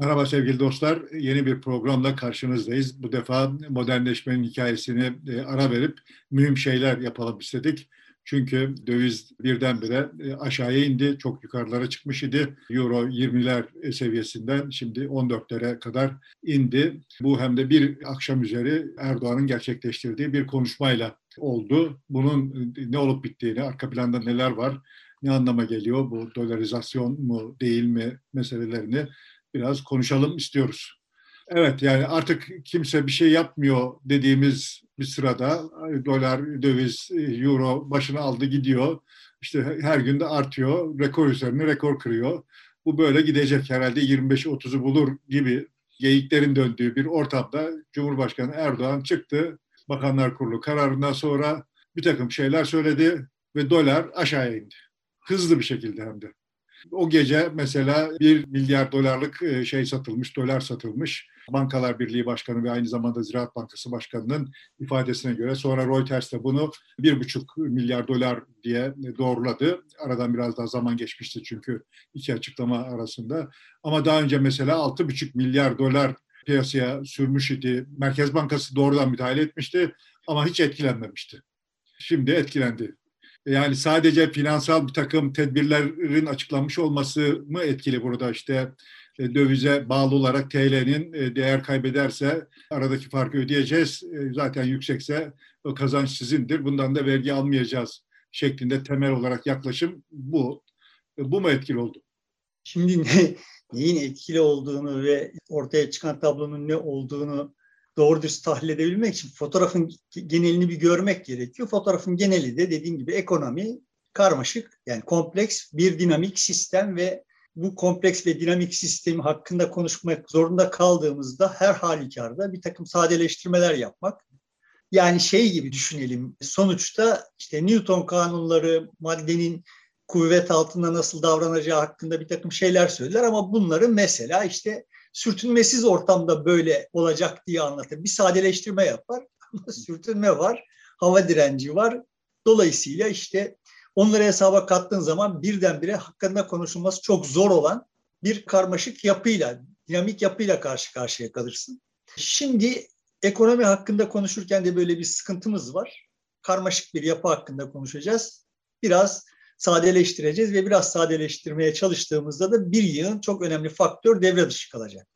Merhaba sevgili dostlar. Yeni bir programla karşınızdayız. Bu defa modernleşmenin hikayesini e, ara verip mühim şeyler yapalım istedik. Çünkü döviz birdenbire e, aşağıya indi. Çok yukarılara çıkmış idi. Euro 20'ler seviyesinden şimdi 14'lere kadar indi. Bu hem de bir akşam üzeri Erdoğan'ın gerçekleştirdiği bir konuşmayla oldu. Bunun e, ne olup bittiğini, arka planda neler var, ne anlama geliyor bu dolarizasyon mu değil mi meselelerini biraz konuşalım istiyoruz. Evet yani artık kimse bir şey yapmıyor dediğimiz bir sırada dolar, döviz, euro başını aldı gidiyor. İşte her gün de artıyor. Rekor üzerine rekor kırıyor. Bu böyle gidecek herhalde 25'i 30'u bulur gibi geyiklerin döndüğü bir ortamda Cumhurbaşkanı Erdoğan çıktı. Bakanlar Kurulu kararından sonra bir takım şeyler söyledi ve dolar aşağıya indi. Hızlı bir şekilde hem de. O gece mesela bir milyar dolarlık e, şey satılmış, dolar satılmış. Bankalar Birliği Başkanı ve aynı zamanda Ziraat Bankası Başkanı'nın ifadesine göre sonra Reuters de bunu bir buçuk milyar dolar diye doğruladı. Aradan biraz daha zaman geçmişti çünkü iki açıklama arasında. Ama daha önce mesela altı buçuk milyar dolar piyasaya sürmüş idi. Merkez Bankası doğrudan müdahale etmişti ama hiç etkilenmemişti. Şimdi etkilendi. Yani sadece finansal bir takım tedbirlerin açıklanmış olması mı etkili burada işte e, dövize bağlı olarak TL'nin e, değer kaybederse aradaki farkı ödeyeceğiz. E, zaten yüksekse o kazanç sizindir. Bundan da vergi almayacağız şeklinde temel olarak yaklaşım bu. Bu mu etkili oldu? Şimdi ne, neyin etkili olduğunu ve ortaya çıkan tablonun ne olduğunu doğru düz tahlil edebilmek için fotoğrafın genelini bir görmek gerekiyor. Fotoğrafın geneli de dediğim gibi ekonomi karmaşık yani kompleks bir dinamik sistem ve bu kompleks ve dinamik sistemi hakkında konuşmak zorunda kaldığımızda her halükarda bir takım sadeleştirmeler yapmak. Yani şey gibi düşünelim. Sonuçta işte Newton kanunları maddenin kuvvet altında nasıl davranacağı hakkında bir takım şeyler söyler ama bunları mesela işte sürtünmesiz ortamda böyle olacak diye anlatır. Bir sadeleştirme yapar ama sürtünme var, hava direnci var. Dolayısıyla işte onları hesaba kattığın zaman birdenbire hakkında konuşulması çok zor olan bir karmaşık yapıyla, dinamik yapıyla karşı karşıya kalırsın. Şimdi ekonomi hakkında konuşurken de böyle bir sıkıntımız var. Karmaşık bir yapı hakkında konuşacağız. Biraz sadeleştireceğiz ve biraz sadeleştirmeye çalıştığımızda da bir yığın çok önemli faktör devre dışı kalacak.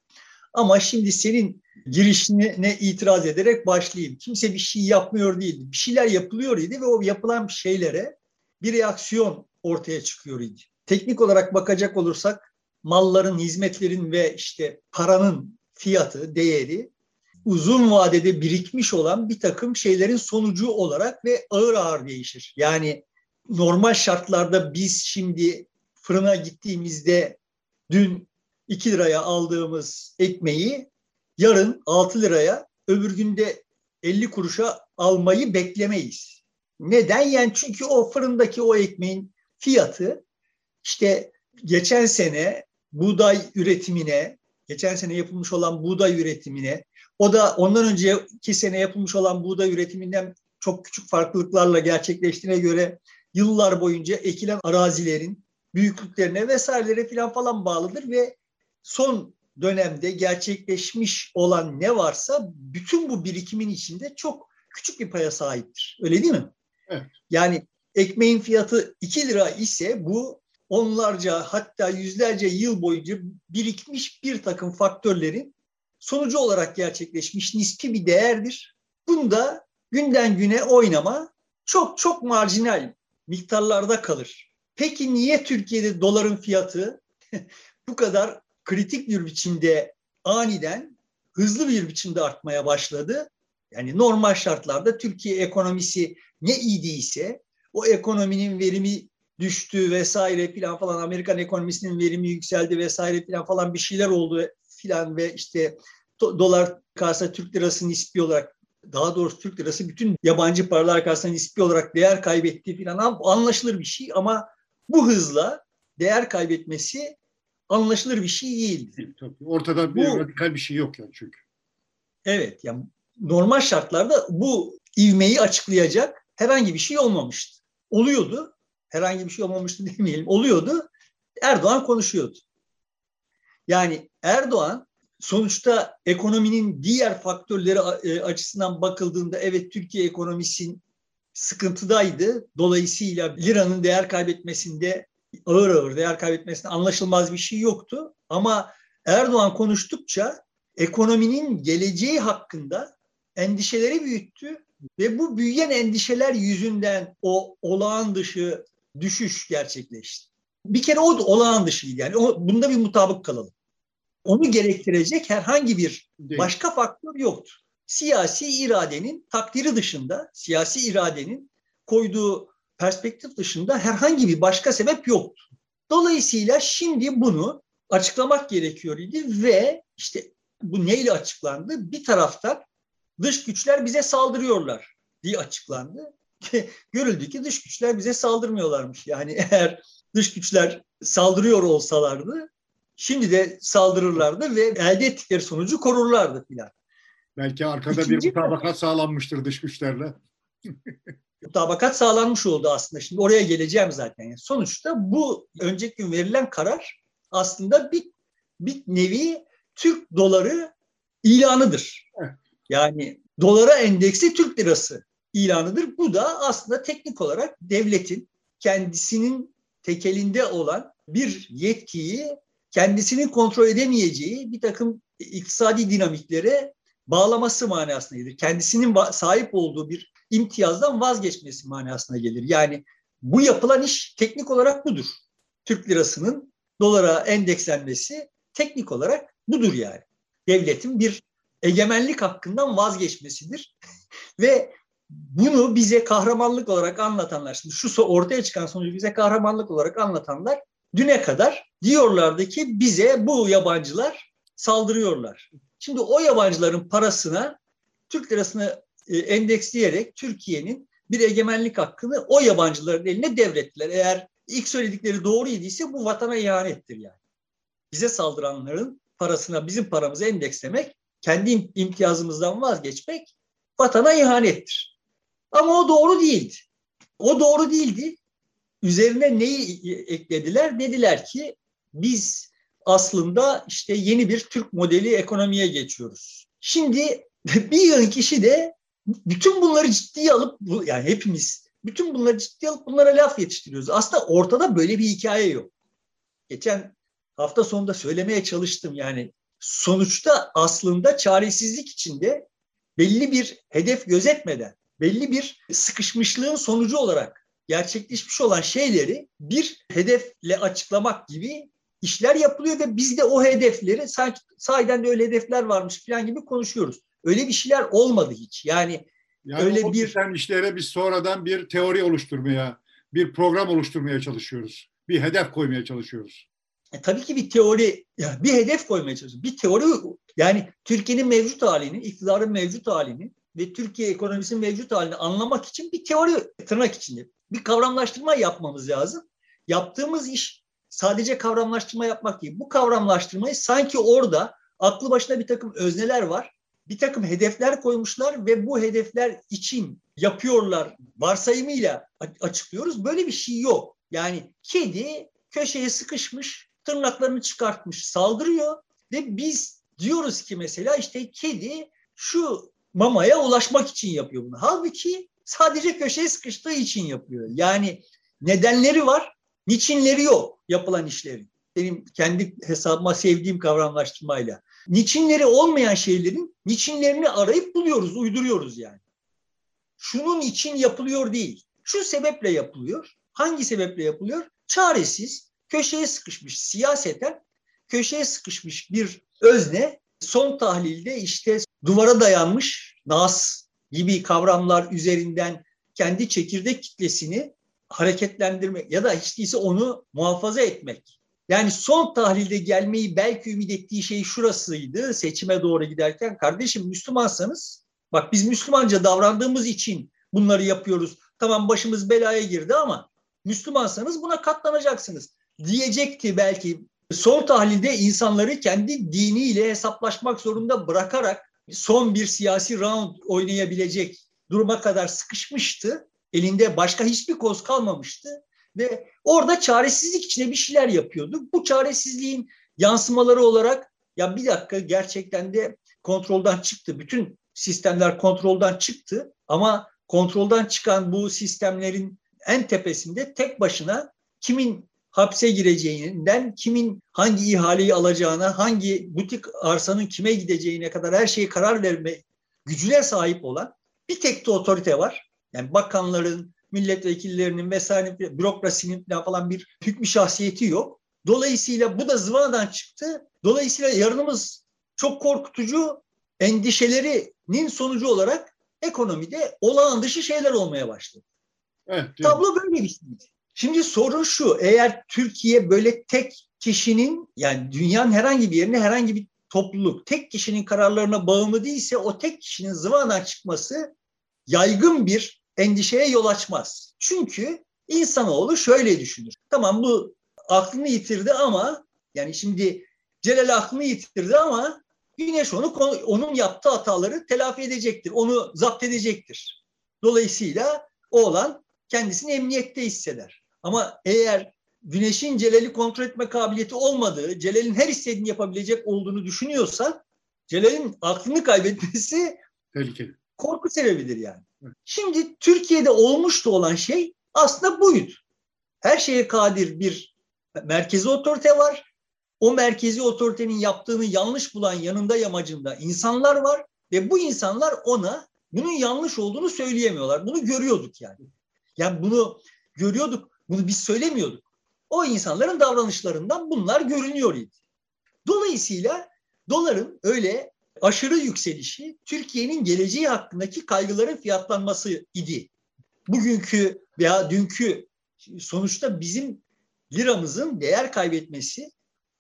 Ama şimdi senin girişine itiraz ederek başlayayım. Kimse bir şey yapmıyor değil. Bir şeyler yapılıyor idi ve o yapılan şeylere bir reaksiyon ortaya çıkıyor idi. Teknik olarak bakacak olursak malların, hizmetlerin ve işte paranın fiyatı, değeri uzun vadede birikmiş olan bir takım şeylerin sonucu olarak ve ağır ağır değişir. Yani normal şartlarda biz şimdi fırına gittiğimizde dün 2 liraya aldığımız ekmeği yarın 6 liraya öbür günde 50 kuruşa almayı beklemeyiz. Neden? Yani çünkü o fırındaki o ekmeğin fiyatı işte geçen sene buğday üretimine, geçen sene yapılmış olan buğday üretimine, o da ondan önceki sene yapılmış olan buğday üretiminden çok küçük farklılıklarla gerçekleştiğine göre yıllar boyunca ekilen arazilerin büyüklüklerine vesairelere falan falan bağlıdır ve son dönemde gerçekleşmiş olan ne varsa bütün bu birikimin içinde çok küçük bir paya sahiptir. Öyle değil mi? Evet. Yani ekmeğin fiyatı 2 lira ise bu onlarca hatta yüzlerce yıl boyunca birikmiş bir takım faktörlerin sonucu olarak gerçekleşmiş nispi bir değerdir. Bunda günden güne oynama çok çok marjinal miktarlarda kalır. Peki niye Türkiye'de doların fiyatı bu kadar kritik bir biçimde aniden hızlı bir biçimde artmaya başladı? Yani normal şartlarda Türkiye ekonomisi ne idiyse o ekonominin verimi düştü vesaire filan falan Amerikan ekonomisinin verimi yükseldi vesaire filan falan bir şeyler oldu filan ve işte dolar karşısında Türk lirası nispi olarak daha doğrusu Türk lirası bütün yabancı paralar karşısında nispi olarak değer kaybetti falan anlaşılır bir şey ama bu hızla değer kaybetmesi anlaşılır bir şey değildi. Ortada bir bu, radikal bir şey yok yani çünkü. Evet yani normal şartlarda bu ivmeyi açıklayacak herhangi bir şey olmamıştı. Oluyordu. Herhangi bir şey olmamıştı demeyelim. Oluyordu. Erdoğan konuşuyordu. Yani Erdoğan sonuçta ekonominin diğer faktörleri e, açısından bakıldığında evet Türkiye ekonomisin sıkıntıdaydı. Dolayısıyla liranın değer kaybetmesinde ağır ağır değer kaybetmesinde anlaşılmaz bir şey yoktu. Ama Erdoğan konuştukça ekonominin geleceği hakkında endişeleri büyüttü ve bu büyüyen endişeler yüzünden o olağan dışı düşüş gerçekleşti. Bir kere o olağan dışıydı yani. O, bunda bir mutabık kalalım. Onu gerektirecek herhangi bir başka faktör yoktu. Siyasi iradenin takdiri dışında, siyasi iradenin koyduğu perspektif dışında herhangi bir başka sebep yoktu. Dolayısıyla şimdi bunu açıklamak gerekiyor idi ve işte bu neyle açıklandı? Bir taraftan dış güçler bize saldırıyorlar diye açıklandı. Görüldü ki dış güçler bize saldırmıyorlarmış. Yani eğer dış güçler saldırıyor olsalardı şimdi de saldırırlardı ve elde ettikleri sonucu korurlardı filan. Belki arkada İkinci bir mutabakat sağlanmıştır dış güçlerle. mutabakat sağlanmış oldu aslında. Şimdi oraya geleceğim zaten. Yani sonuçta bu önceki gün verilen karar aslında bir, bir nevi Türk doları ilanıdır. Yani dolara endeksi Türk lirası ilanıdır. Bu da aslında teknik olarak devletin kendisinin tekelinde olan bir yetkiyi kendisinin kontrol edemeyeceği bir takım iktisadi dinamiklere bağlaması manasına gelir. Kendisinin sahip olduğu bir imtiyazdan vazgeçmesi manasına gelir. Yani bu yapılan iş teknik olarak budur. Türk lirasının dolara endekslenmesi teknik olarak budur yani. Devletin bir egemenlik hakkından vazgeçmesidir. Ve bunu bize kahramanlık olarak anlatanlar, şimdi şu ortaya çıkan sonucu bize kahramanlık olarak anlatanlar düne kadar diyorlardı ki bize bu yabancılar saldırıyorlar. Şimdi o yabancıların parasına Türk lirasını e, endeksleyerek Türkiye'nin bir egemenlik hakkını o yabancıların eline devrettiler. Eğer ilk söyledikleri doğru idiyse bu vatana ihanettir yani. Bize saldıranların parasına bizim paramızı endekslemek, kendi imtiyazımızdan vazgeçmek vatana ihanettir. Ama o doğru değildi. O doğru değildi. Üzerine neyi eklediler? Dediler ki biz aslında işte yeni bir Türk modeli ekonomiye geçiyoruz. Şimdi bir yığın kişi de bütün bunları ciddiye alıp yani hepimiz bütün bunları ciddiye alıp bunlara laf yetiştiriyoruz. Aslında ortada böyle bir hikaye yok. Geçen hafta sonunda söylemeye çalıştım yani sonuçta aslında çaresizlik içinde belli bir hedef gözetmeden belli bir sıkışmışlığın sonucu olarak gerçekleşmiş olan şeyleri bir hedefle açıklamak gibi işler yapılıyor ve biz de o hedefleri sanki sahiden de öyle hedefler varmış falan gibi konuşuyoruz. Öyle bir şeyler olmadı hiç. Yani, yani öyle bir işlere biz sonradan bir teori oluşturmaya, bir program oluşturmaya çalışıyoruz. Bir hedef koymaya çalışıyoruz. E, tabii ki bir teori, yani bir hedef koymaya çalışıyoruz. Bir teori yani Türkiye'nin mevcut halini, iktidarın mevcut halini ve Türkiye ekonomisinin mevcut halini anlamak için bir teori tırnak içinde bir kavramlaştırma yapmamız lazım. Yaptığımız iş sadece kavramlaştırma yapmak değil. Bu kavramlaştırmayı sanki orada aklı başına bir takım özneler var. Bir takım hedefler koymuşlar ve bu hedefler için yapıyorlar varsayımıyla açıklıyoruz. Böyle bir şey yok. Yani kedi köşeye sıkışmış, tırnaklarını çıkartmış, saldırıyor ve biz diyoruz ki mesela işte kedi şu mamaya ulaşmak için yapıyor bunu. Halbuki sadece köşeye sıkıştığı için yapıyor. Yani nedenleri var, niçinleri yok yapılan işlerin. Benim kendi hesabıma sevdiğim kavramlaştırmayla. Niçinleri olmayan şeylerin niçinlerini arayıp buluyoruz, uyduruyoruz yani. Şunun için yapılıyor değil. Şu sebeple yapılıyor. Hangi sebeple yapılıyor? Çaresiz, köşeye sıkışmış siyaseten, köşeye sıkışmış bir özne son tahlilde işte duvara dayanmış nas gibi kavramlar üzerinden kendi çekirdek kitlesini hareketlendirmek ya da hiç değilse onu muhafaza etmek. Yani son tahlilde gelmeyi belki ümit ettiği şey şurasıydı seçime doğru giderken. Kardeşim Müslümansanız bak biz Müslümanca davrandığımız için bunları yapıyoruz. Tamam başımız belaya girdi ama Müslümansanız buna katlanacaksınız diyecekti belki. Son tahlilde insanları kendi diniyle hesaplaşmak zorunda bırakarak son bir siyasi round oynayabilecek duruma kadar sıkışmıştı. Elinde başka hiçbir koz kalmamıştı ve orada çaresizlik içinde bir şeyler yapıyordu. Bu çaresizliğin yansımaları olarak ya bir dakika gerçekten de kontrolden çıktı. Bütün sistemler kontrolden çıktı ama kontrolden çıkan bu sistemlerin en tepesinde tek başına kimin hapse gireceğinden, kimin hangi ihaleyi alacağına, hangi butik arsanın kime gideceğine kadar her şeyi karar verme gücüne sahip olan bir tek de otorite var. Yani bakanların, milletvekillerinin vesaire bürokrasinin falan bir hükmü şahsiyeti yok. Dolayısıyla bu da zıvanadan çıktı. Dolayısıyla yarınımız çok korkutucu endişelerinin sonucu olarak ekonomide olağan dışı şeyler olmaya başladı. Evet, Tablo böyle bir şey. Şimdi sorun şu, eğer Türkiye böyle tek kişinin yani dünyanın herhangi bir yerine herhangi bir topluluk tek kişinin kararlarına bağımlı değilse o tek kişinin zıvanadan çıkması yaygın bir endişeye yol açmaz. Çünkü insanoğlu şöyle düşünür. Tamam bu aklını yitirdi ama yani şimdi Celal aklını yitirdi ama Güneş onu onun yaptığı hataları telafi edecektir. Onu zapt edecektir. Dolayısıyla oğlan kendisini emniyette hisseder. Ama eğer Güneş'in Celal'i kontrol etme kabiliyeti olmadığı, Celal'in her istediğini yapabilecek olduğunu düşünüyorsa Celal'in aklını kaybetmesi tehlikeli. Korku sebebidir yani. Şimdi Türkiye'de olmuştu olan şey aslında buydu. Her şeye kadir bir merkezi otorite var. O merkezi otoritenin yaptığını yanlış bulan yanında yamacında insanlar var ve bu insanlar ona bunun yanlış olduğunu söyleyemiyorlar. Bunu görüyorduk yani. Yani bunu görüyorduk, bunu biz söylemiyorduk. O insanların davranışlarından bunlar görünüyor idi. Dolayısıyla doların öyle aşırı yükselişi Türkiye'nin geleceği hakkındaki kaygıların fiyatlanması idi. Bugünkü veya dünkü sonuçta bizim liramızın değer kaybetmesi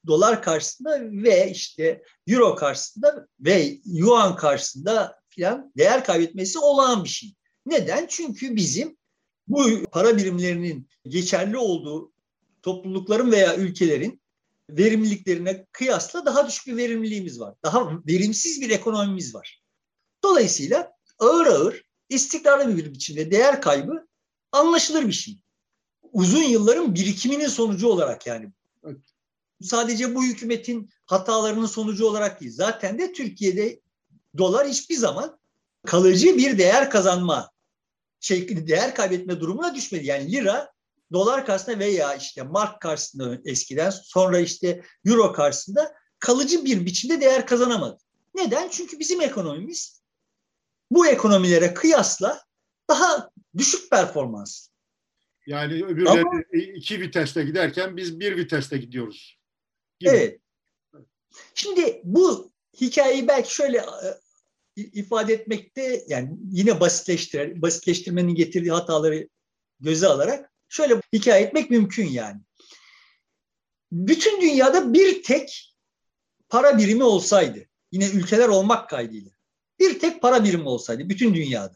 dolar karşısında ve işte euro karşısında ve yuan karşısında filan değer kaybetmesi olağan bir şey. Neden? Çünkü bizim bu para birimlerinin geçerli olduğu toplulukların veya ülkelerin verimliliklerine kıyasla daha düşük bir verimliliğimiz var. Daha verimsiz bir ekonomimiz var. Dolayısıyla ağır ağır istikrarlı bir biçimde değer kaybı anlaşılır bir şey. Uzun yılların birikiminin sonucu olarak yani. Sadece bu hükümetin hatalarının sonucu olarak değil. Zaten de Türkiye'de dolar hiçbir zaman kalıcı bir değer kazanma şeklinde değer kaybetme durumuna düşmedi. Yani lira dolar karşısında veya işte mark karşısında eskiden sonra işte euro karşısında kalıcı bir biçimde değer kazanamadı. Neden? Çünkü bizim ekonomimiz bu ekonomilere kıyasla daha düşük performans. Yani öbürleri Ama, iki viteste giderken biz bir viteste gidiyoruz. Gibi. Evet. Şimdi bu hikayeyi belki şöyle e, ifade etmekte yani yine basitleştir, basitleştirmenin getirdiği hataları göze alarak şöyle hikaye etmek mümkün yani. Bütün dünyada bir tek para birimi olsaydı, yine ülkeler olmak kaydıyla, bir tek para birimi olsaydı bütün dünyada.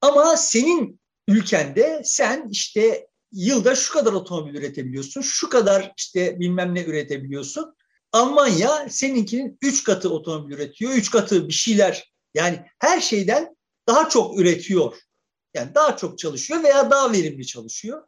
Ama senin ülkende sen işte yılda şu kadar otomobil üretebiliyorsun, şu kadar işte bilmem ne üretebiliyorsun. Almanya seninkinin üç katı otomobil üretiyor, üç katı bir şeyler. Yani her şeyden daha çok üretiyor. Yani daha çok çalışıyor veya daha verimli çalışıyor.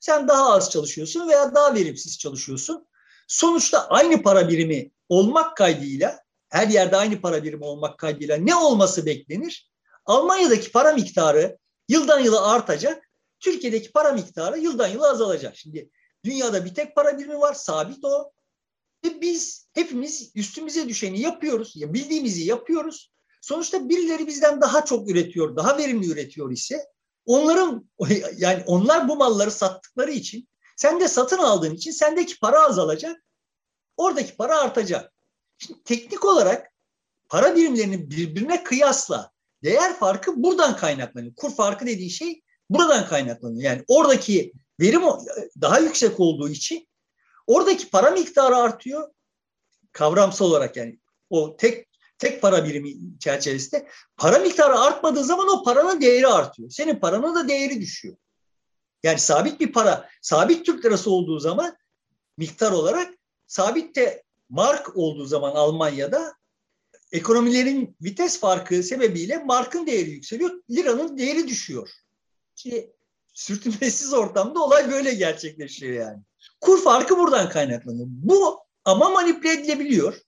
Sen daha az çalışıyorsun veya daha verimsiz çalışıyorsun. Sonuçta aynı para birimi olmak kaydıyla, her yerde aynı para birimi olmak kaydıyla ne olması beklenir? Almanya'daki para miktarı yıldan yıla artacak Türkiye'deki para miktarı yıldan yıla azalacak. Şimdi dünyada bir tek para birimi var, sabit o. Ve biz hepimiz üstümüze düşeni yapıyoruz, ya bildiğimizi yapıyoruz. Sonuçta birileri bizden daha çok üretiyor, daha verimli üretiyor ise onların yani onlar bu malları sattıkları için sen de satın aldığın için sendeki para azalacak. Oradaki para artacak. Şimdi teknik olarak para birimlerinin birbirine kıyasla değer farkı buradan kaynaklanıyor. Kur farkı dediği şey Buradan kaynaklanıyor. Yani oradaki verim daha yüksek olduğu için oradaki para miktarı artıyor. Kavramsal olarak yani o tek tek para birimi çerçevesinde para miktarı artmadığı zaman o paranın değeri artıyor. Senin paranın da değeri düşüyor. Yani sabit bir para, sabit Türk lirası olduğu zaman miktar olarak sabit de mark olduğu zaman Almanya'da ekonomilerin vites farkı sebebiyle markın değeri yükseliyor, liranın değeri düşüyor ki sürtünmesiz ortamda olay böyle gerçekleşiyor yani. Kur farkı buradan kaynaklanıyor. Bu Ama manipüle edilebiliyor.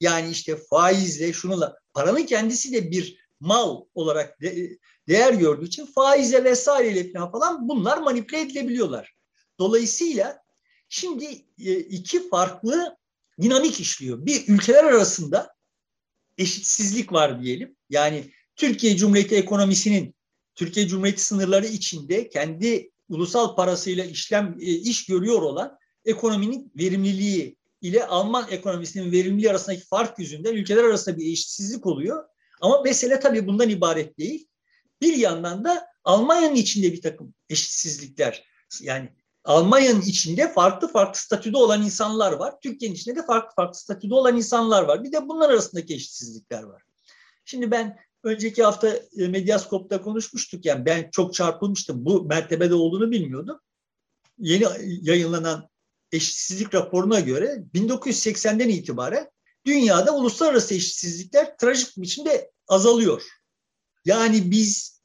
Yani işte faizle şununla paranın kendisi de bir mal olarak de, değer gördüğü için faizle vesaireyle falan, bunlar manipüle edilebiliyorlar. Dolayısıyla şimdi e, iki farklı dinamik işliyor. Bir ülkeler arasında eşitsizlik var diyelim. Yani Türkiye Cumhuriyeti ekonomisinin Türkiye Cumhuriyeti sınırları içinde kendi ulusal parasıyla işlem e, iş görüyor olan ekonominin verimliliği ile Alman ekonomisinin verimliliği arasındaki fark yüzünden ülkeler arasında bir eşitsizlik oluyor. Ama mesele tabii bundan ibaret değil. Bir yandan da Almanya'nın içinde bir takım eşitsizlikler yani Almanya'nın içinde farklı farklı statüde olan insanlar var. Türkiye'nin içinde de farklı farklı statüde olan insanlar var. Bir de bunlar arasındaki eşitsizlikler var. Şimdi ben önceki hafta e, Medyaskop'ta konuşmuştuk. Yani ben çok çarpılmıştım. Bu mertebede olduğunu bilmiyordum. Yeni yayınlanan eşitsizlik raporuna göre 1980'den itibaren dünyada uluslararası eşitsizlikler trajik biçimde azalıyor. Yani biz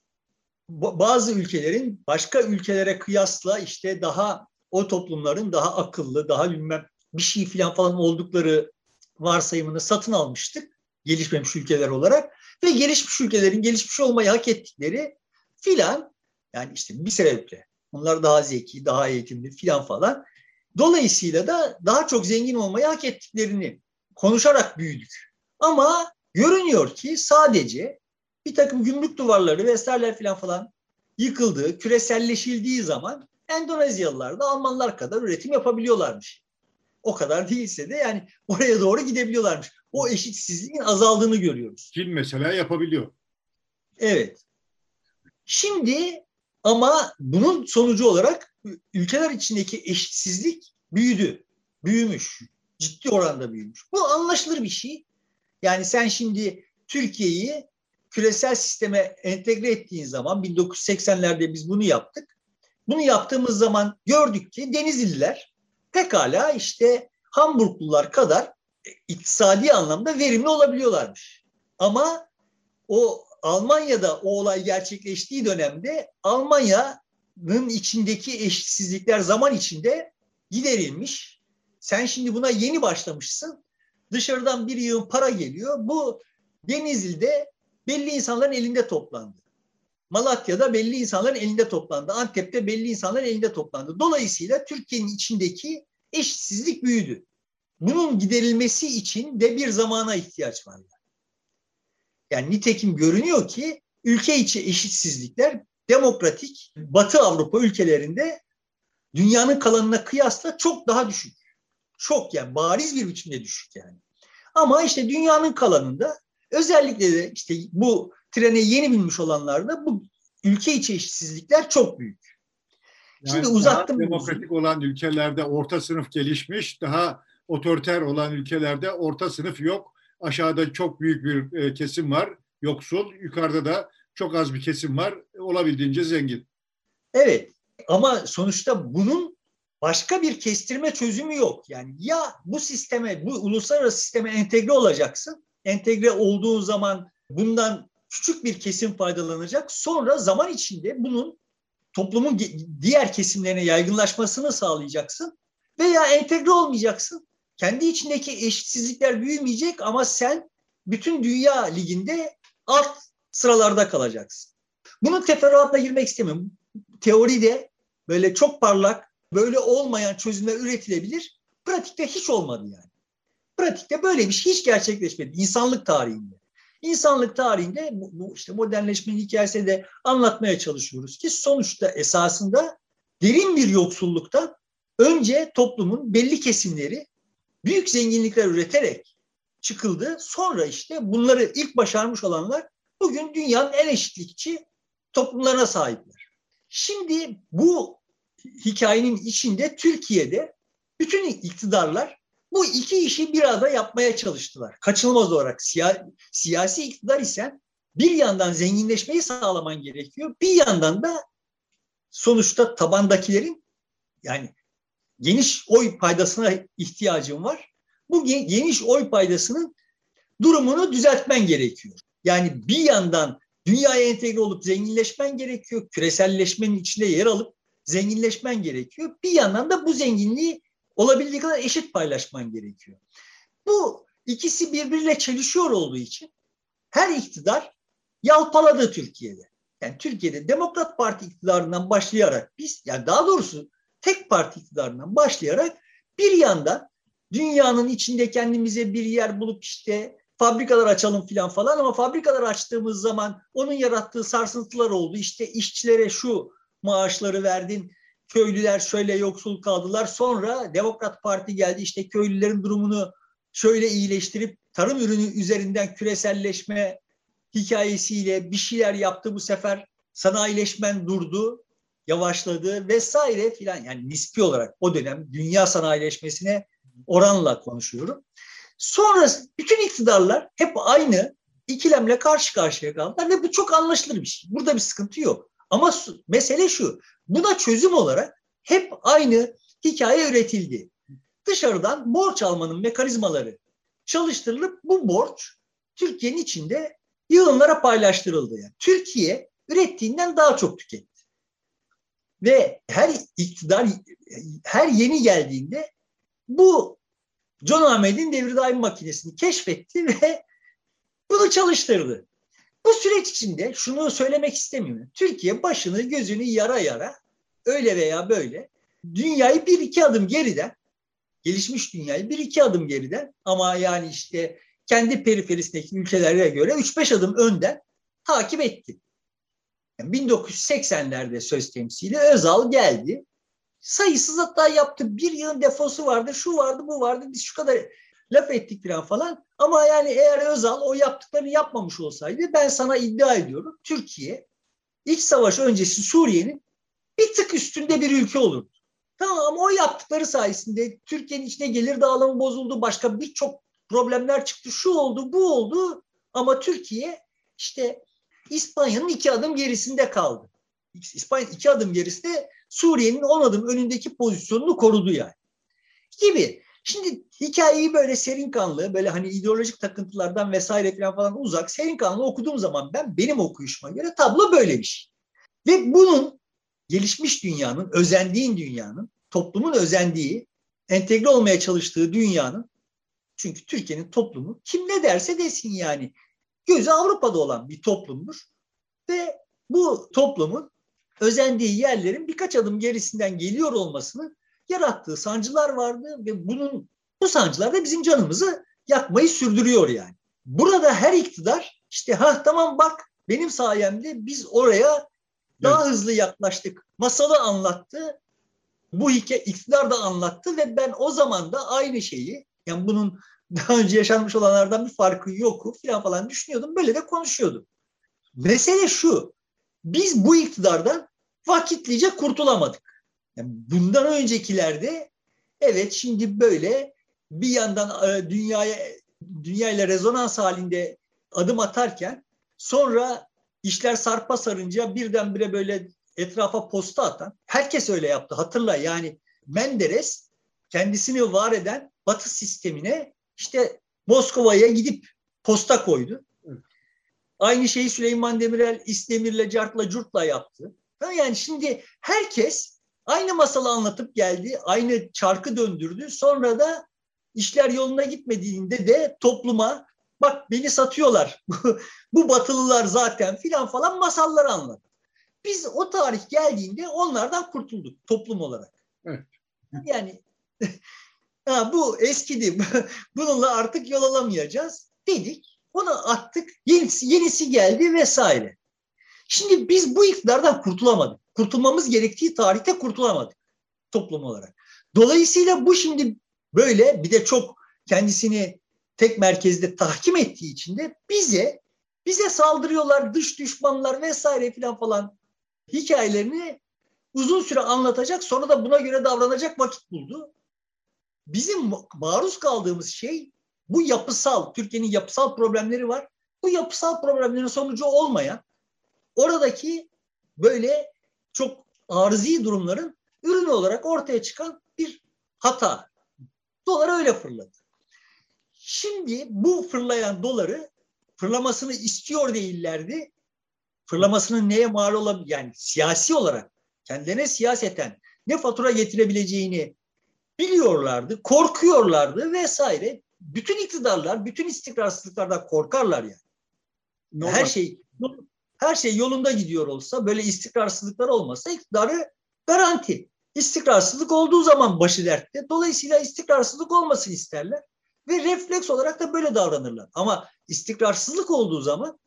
bazı ülkelerin başka ülkelere kıyasla işte daha o toplumların daha akıllı, daha bilmem bir şey falan falan oldukları varsayımını satın almıştık gelişmemiş ülkeler olarak ve gelişmiş ülkelerin gelişmiş olmayı hak ettikleri filan yani işte bir sebeple onlar daha zeki, daha eğitimli filan falan. Dolayısıyla da daha çok zengin olmayı hak ettiklerini konuşarak büyüdük. Ama görünüyor ki sadece bir takım gümrük duvarları vesaireler falan falan yıkıldığı, küreselleşildiği zaman Endonezyalılar da Almanlar kadar üretim yapabiliyorlarmış. O kadar değilse de yani oraya doğru gidebiliyorlarmış. O eşitsizliğin azaldığını görüyoruz. Çin mesela yapabiliyor. Evet. Şimdi ama bunun sonucu olarak ülkeler içindeki eşitsizlik büyüdü. Büyümüş. Ciddi oranda büyümüş. Bu anlaşılır bir şey. Yani sen şimdi Türkiye'yi küresel sisteme entegre ettiğin zaman 1980'lerde biz bunu yaptık. Bunu yaptığımız zaman gördük ki Denizliler pekala işte Hamburglular kadar iktisadi anlamda verimli olabiliyorlarmış. Ama o Almanya'da o olay gerçekleştiği dönemde Almanya'nın içindeki eşitsizlikler zaman içinde giderilmiş. Sen şimdi buna yeni başlamışsın. Dışarıdan bir yığın para geliyor. Bu Denizli'de belli insanların elinde toplandı. Malatya'da belli insanların elinde toplandı. Antep'te belli insanların elinde toplandı. Dolayısıyla Türkiye'nin içindeki eşitsizlik büyüdü. Bunun giderilmesi için de bir zamana ihtiyaç var. Yani nitekim görünüyor ki ülke içi eşitsizlikler demokratik Batı Avrupa ülkelerinde dünyanın kalanına kıyasla çok daha düşük. Çok yani bariz bir biçimde düşük yani. Ama işte dünyanın kalanında özellikle de işte bu trene yeni binmiş olanlarda bu ülke içi eşitsizlikler çok büyük. Yani Şimdi uzattım. Demokratik olan ülkelerde orta sınıf gelişmiş, daha otoriter olan ülkelerde orta sınıf yok. Aşağıda çok büyük bir e, kesim var, yoksul. Yukarıda da çok az bir kesim var, olabildiğince zengin. Evet ama sonuçta bunun başka bir kestirme çözümü yok. Yani ya bu sisteme, bu uluslararası sisteme entegre olacaksın. Entegre olduğun zaman bundan küçük bir kesim faydalanacak. Sonra zaman içinde bunun toplumun diğer kesimlerine yaygınlaşmasını sağlayacaksın. Veya entegre olmayacaksın kendi içindeki eşitsizlikler büyümeyecek ama sen bütün dünya liginde alt sıralarda kalacaksın. Bunun teferruatına girmek istemiyorum. Teoride böyle çok parlak, böyle olmayan çözümler üretilebilir. Pratikte hiç olmadı yani. Pratikte böyle bir şey hiç gerçekleşmedi insanlık tarihinde. İnsanlık tarihinde bu, işte modernleşmenin hikayesini de anlatmaya çalışıyoruz ki sonuçta esasında derin bir yoksullukta önce toplumun belli kesimleri büyük zenginlikler üreterek çıkıldı. Sonra işte bunları ilk başarmış olanlar bugün dünyanın en eşitlikçi toplumlarına sahipler. Şimdi bu hikayenin içinde Türkiye'de bütün iktidarlar bu iki işi bir arada yapmaya çalıştılar. Kaçınılmaz olarak siya, siyasi iktidar ise bir yandan zenginleşmeyi sağlaman gerekiyor. Bir yandan da sonuçta tabandakilerin yani geniş oy paydasına ihtiyacın var. Bu geniş oy paydasının durumunu düzeltmen gerekiyor. Yani bir yandan dünyaya entegre olup zenginleşmen gerekiyor. Küreselleşmenin içinde yer alıp zenginleşmen gerekiyor. Bir yandan da bu zenginliği olabildiği kadar eşit paylaşman gerekiyor. Bu ikisi birbiriyle çelişiyor olduğu için her iktidar yalpaladı Türkiye'de. Yani Türkiye'de Demokrat Parti iktidarından başlayarak biz, yani daha doğrusu tek parti iktidarından başlayarak bir yandan dünyanın içinde kendimize bir yer bulup işte fabrikalar açalım filan falan ama fabrikalar açtığımız zaman onun yarattığı sarsıntılar oldu. İşte işçilere şu maaşları verdin, köylüler şöyle yoksul kaldılar. Sonra Demokrat Parti geldi işte köylülerin durumunu şöyle iyileştirip tarım ürünü üzerinden küreselleşme hikayesiyle bir şeyler yaptı. Bu sefer sanayileşmen durdu, yavaşladı vesaire filan. Yani nispi olarak o dönem dünya sanayileşmesine oranla konuşuyorum. Sonra bütün iktidarlar hep aynı ikilemle karşı karşıya kaldılar ve bu çok anlaşılır bir şey. Burada bir sıkıntı yok. Ama mesele şu, buna çözüm olarak hep aynı hikaye üretildi. Dışarıdan borç almanın mekanizmaları çalıştırılıp bu borç Türkiye'nin içinde yığınlara paylaştırıldı. Yani Türkiye ürettiğinden daha çok tüketti. Ve her iktidar, her yeni geldiğinde bu John Ahmet'in devri daim makinesini keşfetti ve bunu çalıştırdı. Bu süreç içinde şunu söylemek istemiyorum. Türkiye başını gözünü yara yara öyle veya böyle dünyayı bir iki adım geriden gelişmiş dünyayı bir iki adım geriden ama yani işte kendi periferisindeki ülkelere göre 3-5 adım önden takip etti. Yani 1980'lerde söz temsili Özal geldi sayısız hatta yaptı. Bir yılın defosu vardı, şu vardı, bu vardı. Biz şu kadar laf ettik falan falan. Ama yani eğer Özal o yaptıklarını yapmamış olsaydı ben sana iddia ediyorum. Türkiye iç savaş öncesi Suriye'nin bir tık üstünde bir ülke olurdu. Tamam ama o yaptıkları sayesinde Türkiye'nin içine gelir dağılımı bozuldu. Başka birçok problemler çıktı. Şu oldu, bu oldu. Ama Türkiye işte İspanya'nın iki adım gerisinde kaldı. İspanya iki adım gerisinde Suriye'nin on adım önündeki pozisyonunu korudu yani. Gibi. Şimdi hikayeyi böyle serin kanlı, böyle hani ideolojik takıntılardan vesaire falan, uzak, serin kanlı okuduğum zaman ben benim okuyuşuma göre tablo böyle bir şey. Ve bunun gelişmiş dünyanın, özendiğin dünyanın, toplumun özendiği, entegre olmaya çalıştığı dünyanın, çünkü Türkiye'nin toplumu kim ne derse desin yani, gözü Avrupa'da olan bir toplumdur. Ve bu toplumun özendiği yerlerin birkaç adım gerisinden geliyor olmasını yarattığı sancılar vardı ve bunun bu sancılar da bizim canımızı yakmayı sürdürüyor yani. Burada her iktidar işte ha tamam bak benim sayemde biz oraya daha evet. hızlı yaklaştık. Masalı anlattı. Bu hikaye iktidar da anlattı ve ben o zaman da aynı şeyi yani bunun daha önce yaşanmış olanlardan bir farkı yok falan falan düşünüyordum. Böyle de konuşuyordum. Mesele şu. Biz bu iktidardan vakitlice kurtulamadık. Yani bundan öncekilerde evet şimdi böyle bir yandan e, dünyaya dünya ile rezonans halinde adım atarken sonra işler sarpa sarınca birdenbire böyle etrafa posta atan herkes öyle yaptı hatırla yani Menderes kendisini var eden Batı sistemine işte Moskova'ya gidip posta koydu. Aynı şeyi Süleyman Demirel İstemir'le Cart'la Curt'la yaptı. Yani şimdi herkes aynı masalı anlatıp geldi, aynı çarkı döndürdü. Sonra da işler yoluna gitmediğinde de topluma bak beni satıyorlar, bu batılılar zaten filan falan masalları anlat. Biz o tarih geldiğinde onlardan kurtulduk toplum olarak. Evet. Yani ha, bu eskidi, bununla artık yol alamayacağız dedik. Onu attık, yenisi, yenisi geldi vesaire. Şimdi biz bu iktidardan kurtulamadık. Kurtulmamız gerektiği tarihte kurtulamadık toplum olarak. Dolayısıyla bu şimdi böyle bir de çok kendisini tek merkezde tahkim ettiği için de bize bize saldırıyorlar dış düşmanlar vesaire filan falan hikayelerini uzun süre anlatacak sonra da buna göre davranacak vakit buldu. Bizim maruz kaldığımız şey bu yapısal, Türkiye'nin yapısal problemleri var. Bu yapısal problemlerin sonucu olmayan oradaki böyle çok arızi durumların ürünü olarak ortaya çıkan bir hata. Dolar öyle fırladı. Şimdi bu fırlayan doları fırlamasını istiyor değillerdi. Fırlamasının neye mal olabilir? Yani siyasi olarak kendilerine siyaseten ne fatura getirebileceğini biliyorlardı, korkuyorlardı vesaire. Bütün iktidarlar, bütün istikrarsızlıklardan korkarlar yani. Normal. Her şey her şey yolunda gidiyor olsa, böyle istikrarsızlıklar olmasa iktidarı garanti. İstikrarsızlık olduğu zaman başı dertte. Dolayısıyla istikrarsızlık olmasını isterler ve refleks olarak da böyle davranırlar. Ama istikrarsızlık olduğu zaman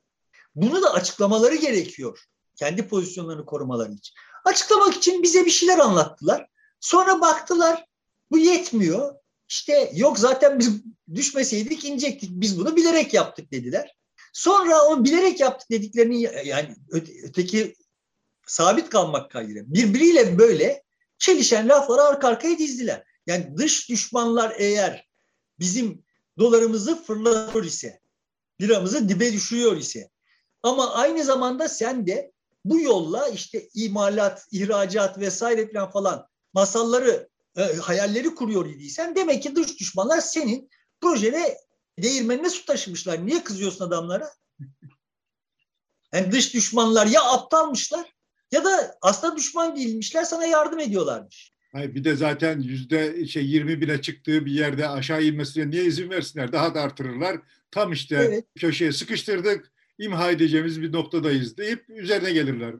bunu da açıklamaları gerekiyor. Kendi pozisyonlarını korumaları için. Açıklamak için bize bir şeyler anlattılar. Sonra baktılar bu yetmiyor. İşte yok zaten biz düşmeseydik inecektik. Biz bunu bilerek yaptık dediler. Sonra onu bilerek yaptık dediklerini yani öteki sabit kalmak kaydıyla birbiriyle böyle çelişen lafları arka arkaya dizdiler. Yani dış düşmanlar eğer bizim dolarımızı fırlatıyor ise, liramızı dibe düşürüyor ise ama aynı zamanda sen de bu yolla işte imalat, ihracat vesaire falan falan masalları, e, hayalleri kuruyor idiysen demek ki dış düşmanlar senin projene değirmenine su taşımışlar. Niye kızıyorsun adamlara? Yani dış düşmanlar ya aptalmışlar ya da aslında düşman değilmişler sana yardım ediyorlarmış. Hayır, bir de zaten yüzde şey 20 bine çıktığı bir yerde aşağı inmesine niye izin versinler? Daha da artırırlar. Tam işte evet. köşeye sıkıştırdık, imha edeceğimiz bir noktadayız deyip üzerine gelirler.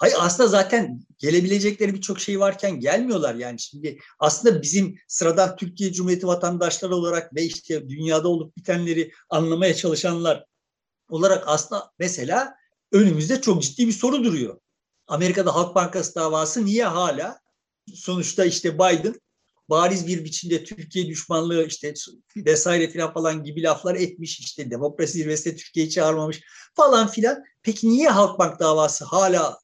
Hayır aslında zaten gelebilecekleri birçok şey varken gelmiyorlar yani şimdi aslında bizim sıradan Türkiye Cumhuriyeti vatandaşları olarak ve işte dünyada olup bitenleri anlamaya çalışanlar olarak aslında mesela önümüzde çok ciddi bir soru duruyor. Amerika'da Halk Bankası davası niye hala sonuçta işte Biden bariz bir biçimde Türkiye düşmanlığı işte vesaire filan falan gibi laflar etmiş işte demokrasi zirvesinde Türkiye'yi çağırmamış falan filan. Peki niye Halkbank davası hala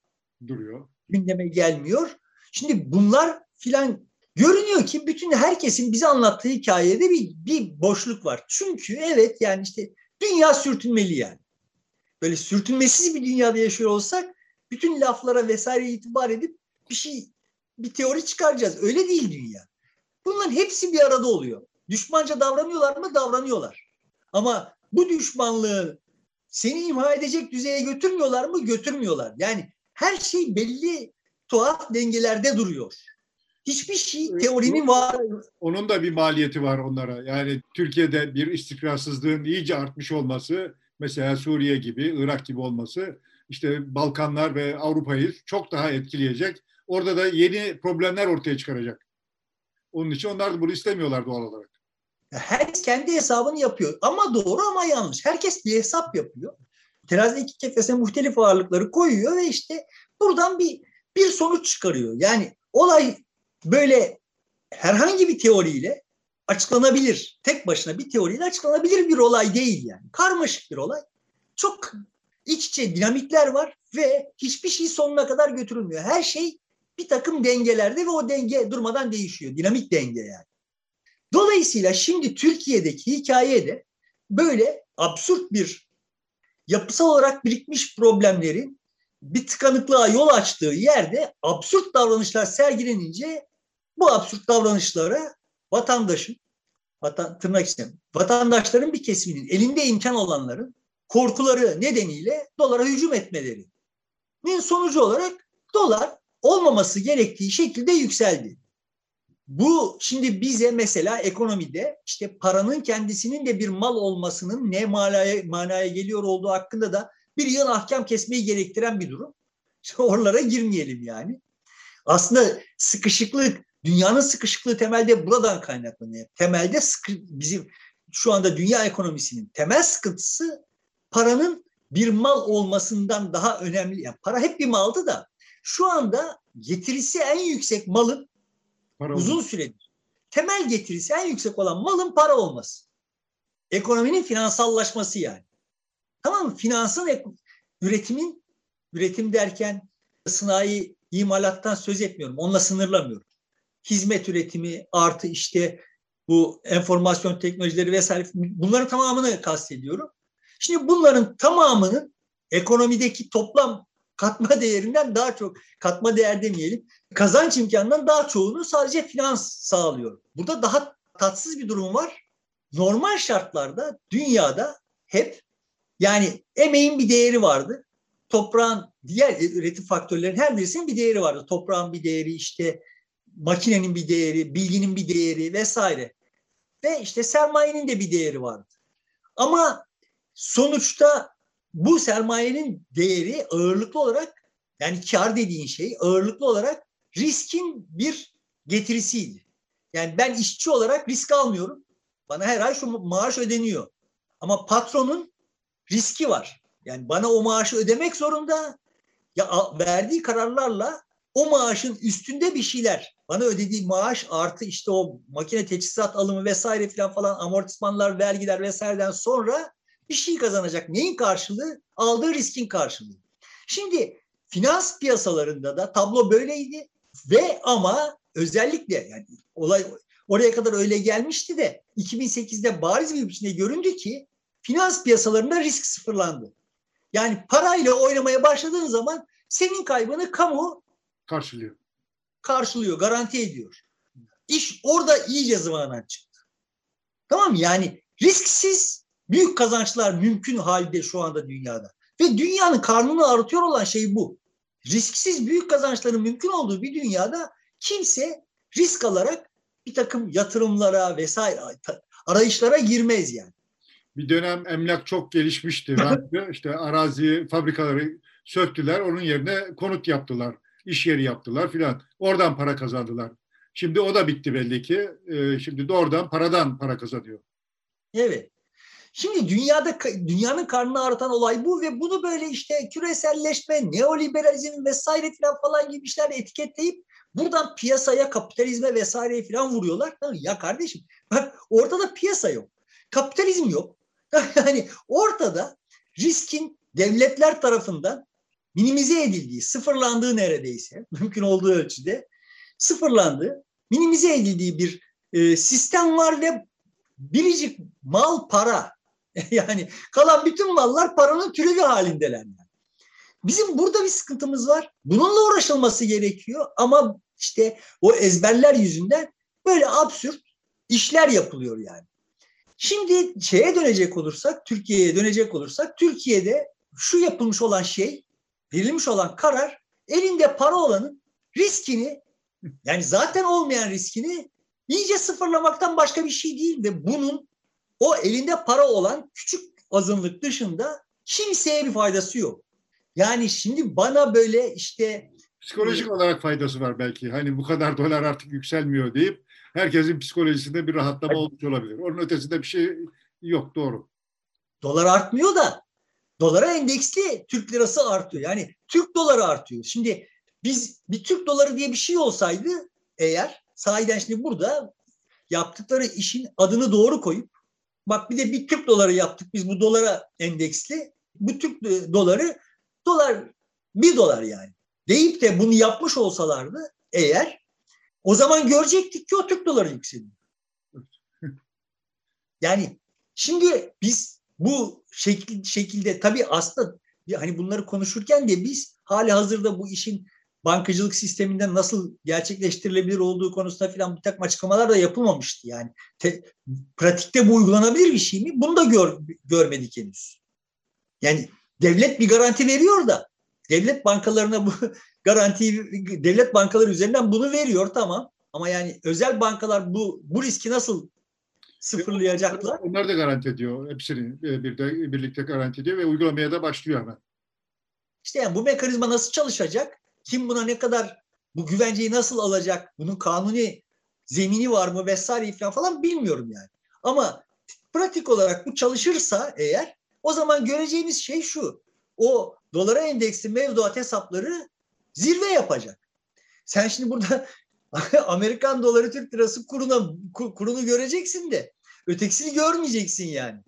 duruyor? Gündeme gelmiyor. Şimdi bunlar filan görünüyor ki bütün herkesin bize anlattığı hikayede bir, bir boşluk var. Çünkü evet yani işte dünya sürtünmeli yani. Böyle sürtünmesiz bir dünyada yaşıyor olsak bütün laflara vesaire itibar edip bir şey bir teori çıkaracağız. Öyle değil dünya. Bunların hepsi bir arada oluyor. Düşmanca davranıyorlar mı? Davranıyorlar. Ama bu düşmanlığı seni imha edecek düzeye götürmüyorlar mı? Götürmüyorlar. Yani her şey belli tuhaf dengelerde duruyor. Hiçbir şey teorinin var. Onun da bir maliyeti var onlara. Yani Türkiye'de bir istikrarsızlığın iyice artmış olması, mesela Suriye gibi, Irak gibi olması, işte Balkanlar ve Avrupa'yı çok daha etkileyecek. Orada da yeni problemler ortaya çıkaracak. Onun için onlar da bunu istemiyorlar doğal olarak. Herkes kendi hesabını yapıyor. Ama doğru ama yanlış. Herkes bir hesap yapıyor. Terazide iki kefesine muhtelif ağırlıkları koyuyor ve işte buradan bir bir sonuç çıkarıyor. Yani olay böyle herhangi bir teoriyle açıklanabilir. Tek başına bir teoriyle açıklanabilir bir olay değil yani. Karmaşık bir olay. Çok iç içe dinamikler var ve hiçbir şey sonuna kadar götürülmüyor. Her şey bir takım dengelerde ve o denge durmadan değişiyor. Dinamik denge yani. Dolayısıyla şimdi Türkiye'deki hikayede böyle absürt bir yapısal olarak birikmiş problemlerin bir tıkanıklığa yol açtığı yerde absürt davranışlar sergilenince bu absürt davranışlara vatandaşın vatan, tırnak içinde vatandaşların bir kesiminin elinde imkan olanların korkuları nedeniyle dolara hücum etmelerinin sonucu olarak dolar olmaması gerektiği şekilde yükseldi. Bu şimdi bize mesela ekonomide işte paranın kendisinin de bir mal olmasının ne manaya, manaya geliyor olduğu hakkında da bir yıl ahkam kesmeyi gerektiren bir durum. İşte oralara girmeyelim yani. Aslında sıkışıklık, dünyanın sıkışıklığı temelde buradan kaynaklanıyor. Temelde sıkı, bizim şu anda dünya ekonomisinin temel sıkıntısı paranın bir mal olmasından daha önemli. Yani para hep bir maldı da şu anda getirisi en yüksek malın para uzun süredir temel getirisi en yüksek olan malın para olması. Ekonominin finansallaşması yani. Tamam mı? Finansın üretimin üretim derken sanayi imalattan söz etmiyorum. Onunla sınırlamıyorum. Hizmet üretimi artı işte bu enformasyon teknolojileri vesaire bunların tamamını kastediyorum. Şimdi bunların tamamının ekonomideki toplam katma değerinden daha çok, katma değer demeyelim, kazanç imkanından daha çoğunu sadece finans sağlıyor. Burada daha tatsız bir durum var. Normal şartlarda dünyada hep yani emeğin bir değeri vardı. Toprağın diğer üretim faktörlerin her birisinin bir değeri vardı. Toprağın bir değeri işte makinenin bir değeri, bilginin bir değeri vesaire. Ve işte sermayenin de bir değeri vardı. Ama sonuçta bu sermayenin değeri ağırlıklı olarak yani kar dediğin şey ağırlıklı olarak riskin bir getirisiydi. Yani ben işçi olarak risk almıyorum. Bana her ay şu maaş ödeniyor. Ama patronun riski var. Yani bana o maaşı ödemek zorunda. Ya verdiği kararlarla o maaşın üstünde bir şeyler. Bana ödediği maaş artı işte o makine teçhizat alımı vesaire filan falan amortismanlar, vergiler vesaireden sonra bir şey kazanacak. Neyin karşılığı? Aldığı riskin karşılığı. Şimdi finans piyasalarında da tablo böyleydi ve ama özellikle yani olay oraya kadar öyle gelmişti de 2008'de bariz bir biçimde göründü ki finans piyasalarında risk sıfırlandı. Yani parayla oynamaya başladığın zaman senin kaybını kamu karşılıyor. Karşılıyor, garanti ediyor. İş orada iyice zıvanadan çıktı. Tamam mı? Yani risksiz büyük kazançlar mümkün halde şu anda dünyada. Ve dünyanın karnını ağrıtıyor olan şey bu. Risksiz büyük kazançların mümkün olduğu bir dünyada kimse risk alarak bir takım yatırımlara vesaire arayışlara girmez yani. Bir dönem emlak çok gelişmişti. işte arazi, fabrikaları söktüler. Onun yerine konut yaptılar. iş yeri yaptılar filan. Oradan para kazandılar. Şimdi o da bitti belli ki. Ee, şimdi doğrudan paradan para kazanıyor. Evet. Şimdi dünyada dünyanın karnını ağrıtan olay bu ve bunu böyle işte küreselleşme, neoliberalizm vesaire falan falan gibi işler etiketleyip buradan piyasaya, kapitalizme vesaire falan vuruyorlar. Ya kardeşim bak ortada piyasa yok. Kapitalizm yok. Yani ortada riskin devletler tarafından minimize edildiği, sıfırlandığı neredeyse mümkün olduğu ölçüde sıfırlandığı, minimize edildiği bir e, sistem var ve biricik mal para. yani kalan bütün mallar paranın türevi halindeler. Bizim burada bir sıkıntımız var. Bununla uğraşılması gerekiyor ama işte o ezberler yüzünden böyle absürt işler yapılıyor yani. Şimdi şeye dönecek olursak, Türkiye'ye dönecek olursak, Türkiye'de şu yapılmış olan şey, verilmiş olan karar, elinde para olanın riskini, yani zaten olmayan riskini iyice sıfırlamaktan başka bir şey değil ve bunun o elinde para olan küçük azınlık dışında kimseye bir faydası yok. Yani şimdi bana böyle işte psikolojik olarak faydası var belki. Hani bu kadar dolar artık yükselmiyor deyip herkesin psikolojisinde bir rahatlama olmuş olabilir. Onun ötesinde bir şey yok doğru. Dolar artmıyor da dolara endeksli Türk lirası artıyor. Yani Türk doları artıyor. Şimdi biz bir Türk doları diye bir şey olsaydı eğer sahiden şimdi burada yaptıkları işin adını doğru koyup bak bir de bir Türk doları yaptık biz bu dolara endeksli. Bu Türk doları dolar bir dolar yani. Deyip de bunu yapmış olsalardı eğer o zaman görecektik ki o Türk doları yükseliyor. Yani şimdi biz bu şekil, şekilde tabii aslında hani bunları konuşurken de biz hali hazırda bu işin bankacılık sisteminden nasıl gerçekleştirilebilir olduğu konusunda filan bir takım açıklamalar da yapılmamıştı. Yani te, pratikte bu uygulanabilir bir şey mi? Bunu da gör, görmedik henüz. Yani devlet bir garanti veriyor da devlet bankalarına bu garantiyi devlet bankaları üzerinden bunu veriyor tamam. Ama yani özel bankalar bu bu riski nasıl sıfırlayacaklar? Onlar da garanti ediyor. Hepsini e, bir de birlikte garanti ediyor ve uygulamaya da başlıyor hemen. İşte yani bu mekanizma nasıl çalışacak? Kim buna ne kadar bu güvenceyi nasıl alacak? Bunun kanuni zemini var mı vesaire falan bilmiyorum yani. Ama pratik olarak bu çalışırsa eğer o zaman göreceğimiz şey şu. O dolara endeksli mevduat hesapları zirve yapacak. Sen şimdi burada Amerikan doları Türk lirası kuruna kurunu göreceksin de ötekisini görmeyeceksin yani.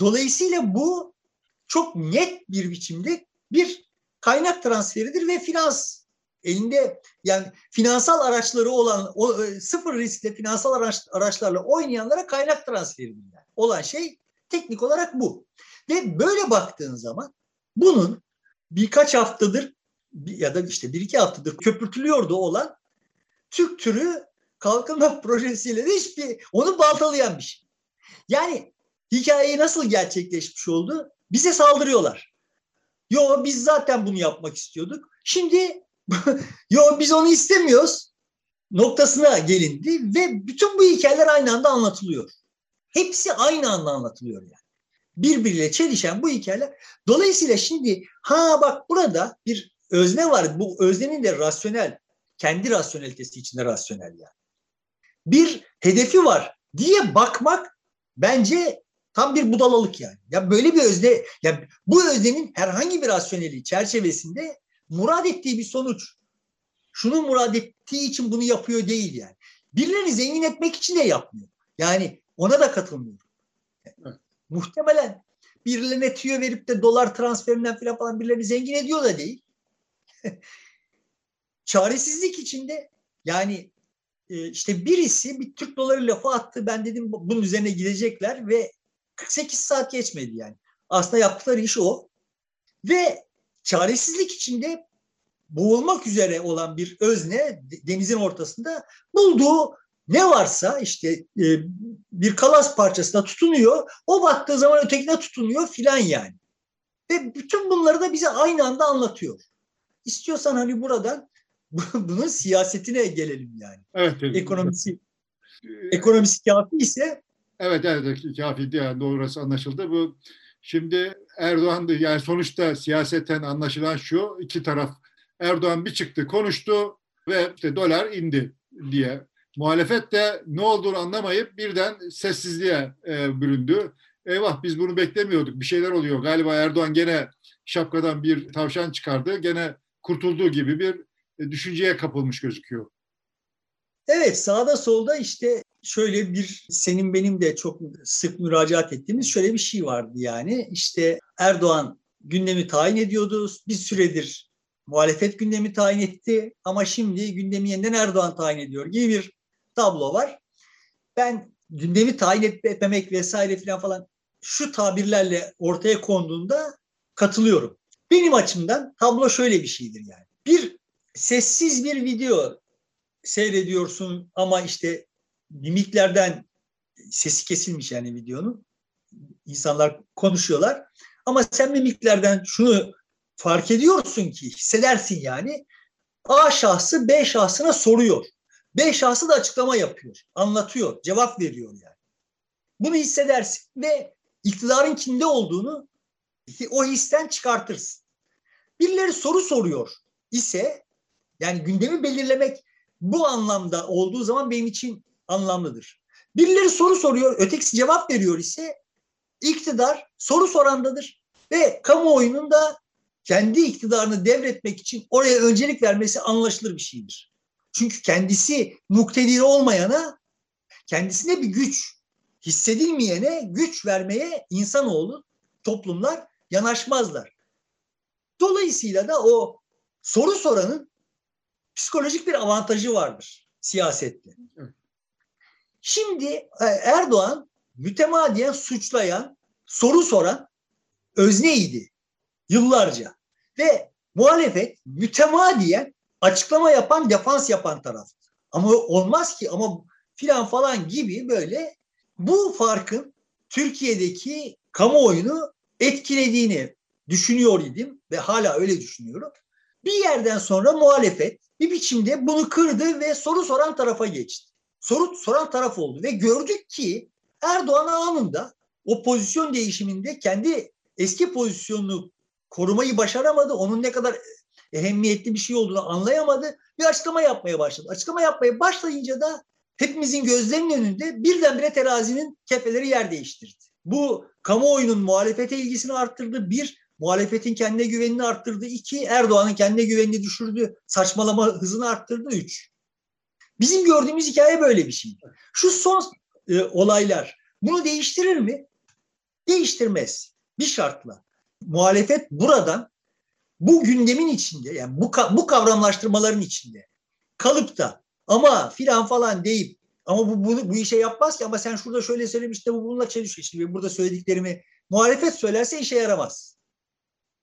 Dolayısıyla bu çok net bir biçimde bir kaynak transferidir ve finans elinde yani finansal araçları olan o, e, sıfır riskle finansal araç, araçlarla oynayanlara kaynak transferidir. Yani. Olan şey teknik olarak bu. Ve böyle baktığın zaman bunun birkaç haftadır ya da işte bir iki haftadır köpürtülüyordu olan Türk türü kalkınma projesiyle de hiçbir onu baltalayan bir şey. Yani hikayeyi nasıl gerçekleşmiş oldu? Bize saldırıyorlar. Yo biz zaten bunu yapmak istiyorduk. Şimdi Yo biz onu istemiyoruz noktasına gelindi ve bütün bu hikayeler aynı anda anlatılıyor. Hepsi aynı anda anlatılıyor yani. Birbiriyle çelişen bu hikayeler. Dolayısıyla şimdi ha bak burada bir özne var. Bu öznenin de rasyonel, kendi rasyonelitesi içinde rasyonel yani. Bir hedefi var diye bakmak bence tam bir budalalık yani. Ya böyle bir özne, ya bu öznenin herhangi bir rasyoneli çerçevesinde murad ettiği bir sonuç. Şunu murad ettiği için bunu yapıyor değil yani. Birilerini zengin etmek için de yapmıyor. Yani ona da katılmıyorum. Evet. Muhtemelen birilerine tüyo verip de dolar transferinden falan, falan birilerini zengin ediyor da değil. Çaresizlik içinde yani e, işte birisi bir Türk doları lafı attı. Ben dedim bunun üzerine gidecekler ve 48 saat geçmedi yani. Aslında yaptıkları iş o. Ve çaresizlik içinde boğulmak üzere olan bir özne denizin ortasında bulduğu ne varsa işte e, bir kalas parçasına tutunuyor. O baktığı zaman ötekine tutunuyor filan yani. Ve bütün bunları da bize aynı anda anlatıyor. İstiyorsan hani buradan bunun siyasetine gelelim yani. Evet. evet. Ekonomisi ekonomisi kafi ise Evet evet kafi yani doğrusu anlaşıldı. Bu şimdi Erdoğan yani sonuçta siyaseten anlaşılan şu iki taraf Erdoğan bir çıktı konuştu ve işte dolar indi diye. Muhalefet de ne olduğunu anlamayıp birden sessizliğe e, büründü. Eyvah biz bunu beklemiyorduk bir şeyler oluyor. Galiba Erdoğan gene şapkadan bir tavşan çıkardı. Gene kurtulduğu gibi bir e, düşünceye kapılmış gözüküyor. Evet sağda solda işte şöyle bir senin benim de çok sık müracaat ettiğimiz şöyle bir şey vardı yani. işte Erdoğan gündemi tayin ediyordu. Bir süredir muhalefet gündemi tayin etti ama şimdi gündemi yeniden Erdoğan tayin ediyor gibi bir tablo var. Ben gündemi tayin etmemek vesaire falan falan şu tabirlerle ortaya konduğunda katılıyorum. Benim açımdan tablo şöyle bir şeydir yani. Bir sessiz bir video seyrediyorsun ama işte mimiklerden sesi kesilmiş yani videonun. İnsanlar konuşuyorlar. Ama sen mimiklerden şunu fark ediyorsun ki hissedersin yani A şahsı B şahsına soruyor. B şahsı da açıklama yapıyor, anlatıyor, cevap veriyor yani. Bunu hissedersin ve iktidarın kimde olduğunu o histen çıkartırsın. Birileri soru soruyor ise yani gündemi belirlemek bu anlamda olduğu zaman benim için anlamlıdır. Birileri soru soruyor, ötekisi cevap veriyor ise iktidar soru sorandadır ve kamuoyunun da kendi iktidarını devretmek için oraya öncelik vermesi anlaşılır bir şeydir. Çünkü kendisi muktedir olmayana kendisine bir güç hissedilmeyene güç vermeye insanoğlu toplumlar yanaşmazlar. Dolayısıyla da o soru soranın psikolojik bir avantajı vardır siyasette. Şimdi e, Erdoğan mütemadiyen suçlayan, soru soran özneydi yıllarca. Ve muhalefet mütemadiyen açıklama yapan, defans yapan taraf. Ama olmaz ki ama filan falan gibi böyle bu farkın Türkiye'deki kamuoyunu etkilediğini düşünüyor idim ve hala öyle düşünüyorum. Bir yerden sonra muhalefet bir biçimde bunu kırdı ve soru soran tarafa geçti. Soru soran taraf oldu ve gördük ki Erdoğan anında o pozisyon değişiminde kendi eski pozisyonunu korumayı başaramadı. Onun ne kadar ehemmiyetli bir şey olduğunu anlayamadı ve açıklama yapmaya başladı. Açıklama yapmaya başlayınca da hepimizin gözlerinin önünde birdenbire terazinin kefeleri yer değiştirdi. Bu kamuoyunun muhalefete ilgisini arttırdı. Bir, muhalefetin kendine güvenini arttırdı. İki, Erdoğan'ın kendine güvenini düşürdü. Saçmalama hızını arttırdı. Üç. Bizim gördüğümüz hikaye böyle bir şey. Şu son e, olaylar bunu değiştirir mi? Değiştirmez. Bir şartla. Muhalefet buradan bu gündemin içinde yani bu, bu kavramlaştırmaların içinde kalıp da ama filan falan deyip ama bu, bu, bu işe yapmaz ki ama sen şurada şöyle söylemiştin bu bununla çelişiyor. Şimdi burada söylediklerimi muhalefet söylerse işe yaramaz.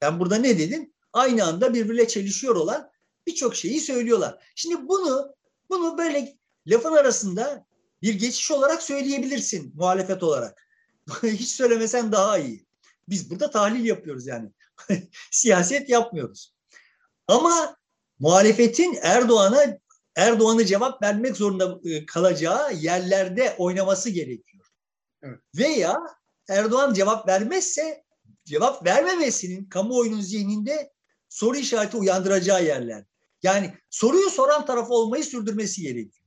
Ben burada ne dedim? Aynı anda birbirle çelişiyor olan birçok şeyi söylüyorlar. Şimdi bunu bunu böyle lafın arasında bir geçiş olarak söyleyebilirsin muhalefet olarak. Hiç söylemesen daha iyi. Biz burada tahlil yapıyoruz yani. Siyaset yapmıyoruz. Ama muhalefetin Erdoğan'a Erdoğan'ı cevap vermek zorunda e, kalacağı yerlerde oynaması gerekiyor. Evet. Veya Erdoğan cevap vermezse cevap vermemesinin kamuoyunun zihninde soru işareti uyandıracağı yerler. Yani soruyu soran taraf olmayı sürdürmesi gerekiyor.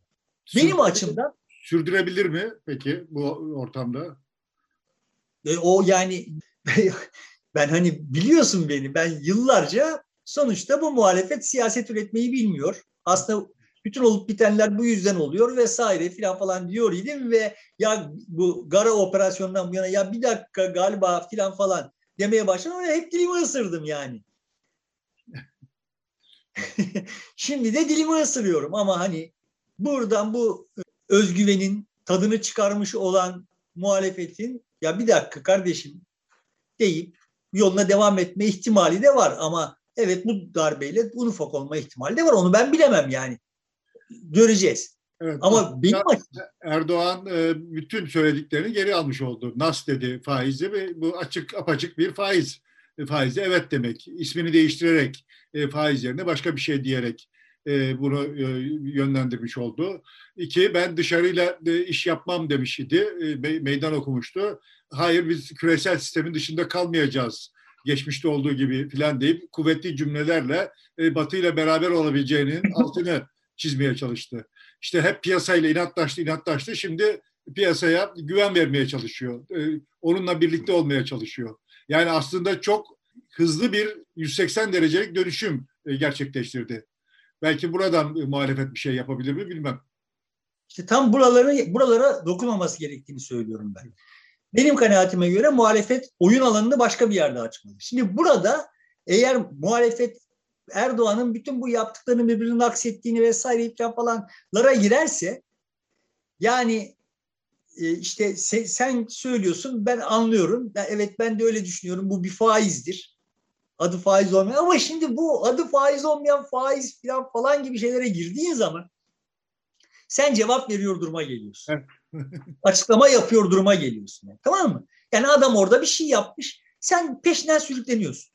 Benim açımdan sürdürebilir mi peki bu ortamda? E, o yani ben hani biliyorsun beni ben yıllarca sonuçta bu muhalefet siyaset üretmeyi bilmiyor. Aslında bütün olup bitenler bu yüzden oluyor vesaire filan falan diyor idim ve ya bu Gara operasyonundan bu yana ya bir dakika galiba filan falan demeye başladım ve hep dilimi ısırdım yani. Şimdi de dilimi ısırıyorum ama hani buradan bu özgüvenin tadını çıkarmış olan muhalefetin ya bir dakika kardeşim deyip yoluna devam etme ihtimali de var ama evet bu darbeyle unufak olma ihtimali de var. Onu ben bilemem yani. Göreceğiz. Evet, Ama benim Erdoğan e, bütün söylediklerini geri almış oldu. Nas dedi faizi ve bu açık apaçık bir faiz. E, faizi evet demek. İsmini değiştirerek e, faiz yerine başka bir şey diyerek bunu yönlendirmiş oldu. İki, ben dışarıyla iş yapmam demiş idi. Meydan okumuştu. Hayır biz küresel sistemin dışında kalmayacağız geçmişte olduğu gibi filan deyip kuvvetli cümlelerle Batı ile beraber olabileceğinin altını çizmeye çalıştı. İşte hep piyasayla inatlaştı, inatlaştı. Şimdi piyasaya güven vermeye çalışıyor. Onunla birlikte olmaya çalışıyor. Yani aslında çok hızlı bir 180 derecelik dönüşüm gerçekleştirdi. Belki buradan muhalefet bir şey yapabilir mi bilmem. İşte tam buraları buralara dokunmaması gerektiğini söylüyorum ben. Benim kanaatime göre muhalefet oyun alanını başka bir yerde açmalı. Şimdi burada eğer muhalefet Erdoğan'ın bütün bu yaptıklarını birbirinin aksettiğini vesaire falanlara girerse yani e, işte sen söylüyorsun ben anlıyorum. Evet ben de öyle düşünüyorum. Bu bir faizdir adı faiz olmayan ama şimdi bu adı faiz olmayan faiz falan falan gibi şeylere girdiğin zaman sen cevap veriyor duruma geliyorsun. Açıklama yapıyor duruma geliyorsun. Yani, tamam mı? Yani adam orada bir şey yapmış. Sen peşinden sürükleniyorsun.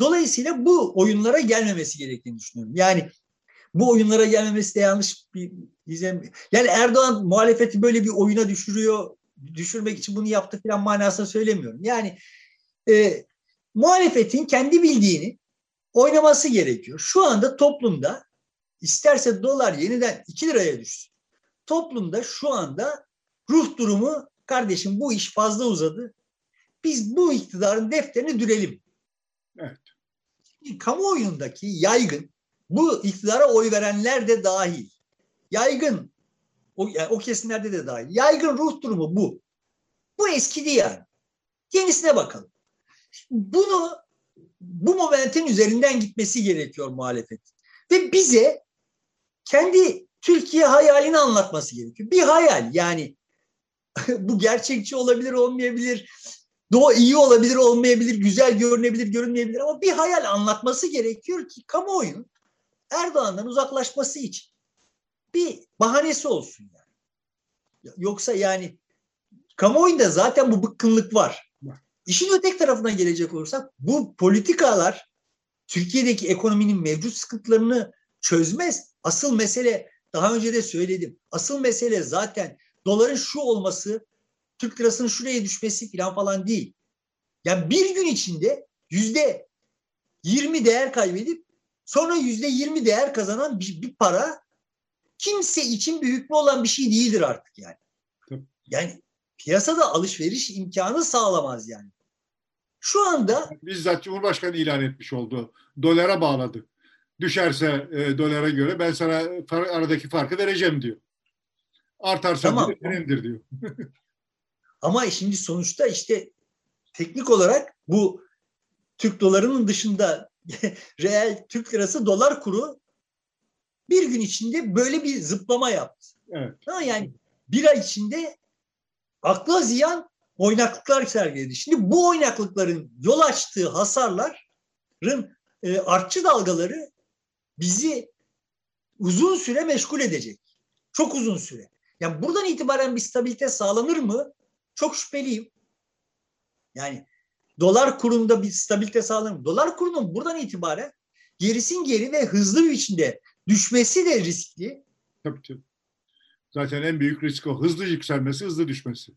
Dolayısıyla bu oyunlara gelmemesi gerektiğini düşünüyorum. Yani bu oyunlara gelmemesi de yanlış bir izlem. Yani Erdoğan muhalefeti böyle bir oyuna düşürüyor, düşürmek için bunu yaptı falan manasında söylemiyorum. Yani e, muhalefetin kendi bildiğini oynaması gerekiyor. Şu anda toplumda isterse dolar yeniden 2 liraya düşsün. Toplumda şu anda ruh durumu kardeşim bu iş fazla uzadı. Biz bu iktidarın defterini dürelim. Evet. Kamuoyundaki yaygın bu iktidara oy verenler de dahil. Yaygın o, yani o kesimlerde de dahil. Yaygın ruh durumu bu. Bu eskidi yani. Yenisine bakalım. Bunu bu momentin üzerinden gitmesi gerekiyor muhalefet. Ve bize kendi Türkiye hayalini anlatması gerekiyor. Bir hayal yani bu gerçekçi olabilir olmayabilir. Doğu iyi olabilir olmayabilir, güzel görünebilir görünmeyebilir ama bir hayal anlatması gerekiyor ki kamuoyunun Erdoğan'dan uzaklaşması için bir bahanesi olsun yani. Yoksa yani kamuoyunda zaten bu bıkkınlık var. İşin öteki tarafına gelecek olursak bu politikalar Türkiye'deki ekonominin mevcut sıkıntılarını çözmez. Asıl mesele daha önce de söyledim. Asıl mesele zaten doların şu olması, Türk lirasının şuraya düşmesi falan falan değil. Yani bir gün içinde yüzde yirmi değer kaybedip sonra yüzde yirmi değer kazanan bir, bir para kimse için bir hükmü olan bir şey değildir artık yani. Yani piyasada alışveriş imkanı sağlamaz yani. Şu anda bizzat Cumhurbaşkanı ilan etmiş oldu. Dolara bağladı. Düşerse e, dolara göre ben sana far, aradaki farkı vereceğim diyor. Artarsa tamam. senindir diyor. Ama şimdi sonuçta işte teknik olarak bu Türk dolarının dışında reel Türk lirası dolar kuru bir gün içinde böyle bir zıplama yaptı. Evet. Ha, yani bir ay içinde akla ziyan oynaklıklar sergiledi. Şimdi bu oynaklıkların yol açtığı hasarların e, artçı dalgaları bizi uzun süre meşgul edecek. Çok uzun süre. Yani buradan itibaren bir stabilite sağlanır mı? Çok şüpheliyim. Yani dolar kurunda bir stabilite sağlanır? Dolar kurunun buradan itibaren gerisin geri ve hızlı bir biçimde düşmesi de riskli. Tabii tabii. Zaten en büyük risk o. Hızlı yükselmesi, hızlı düşmesi.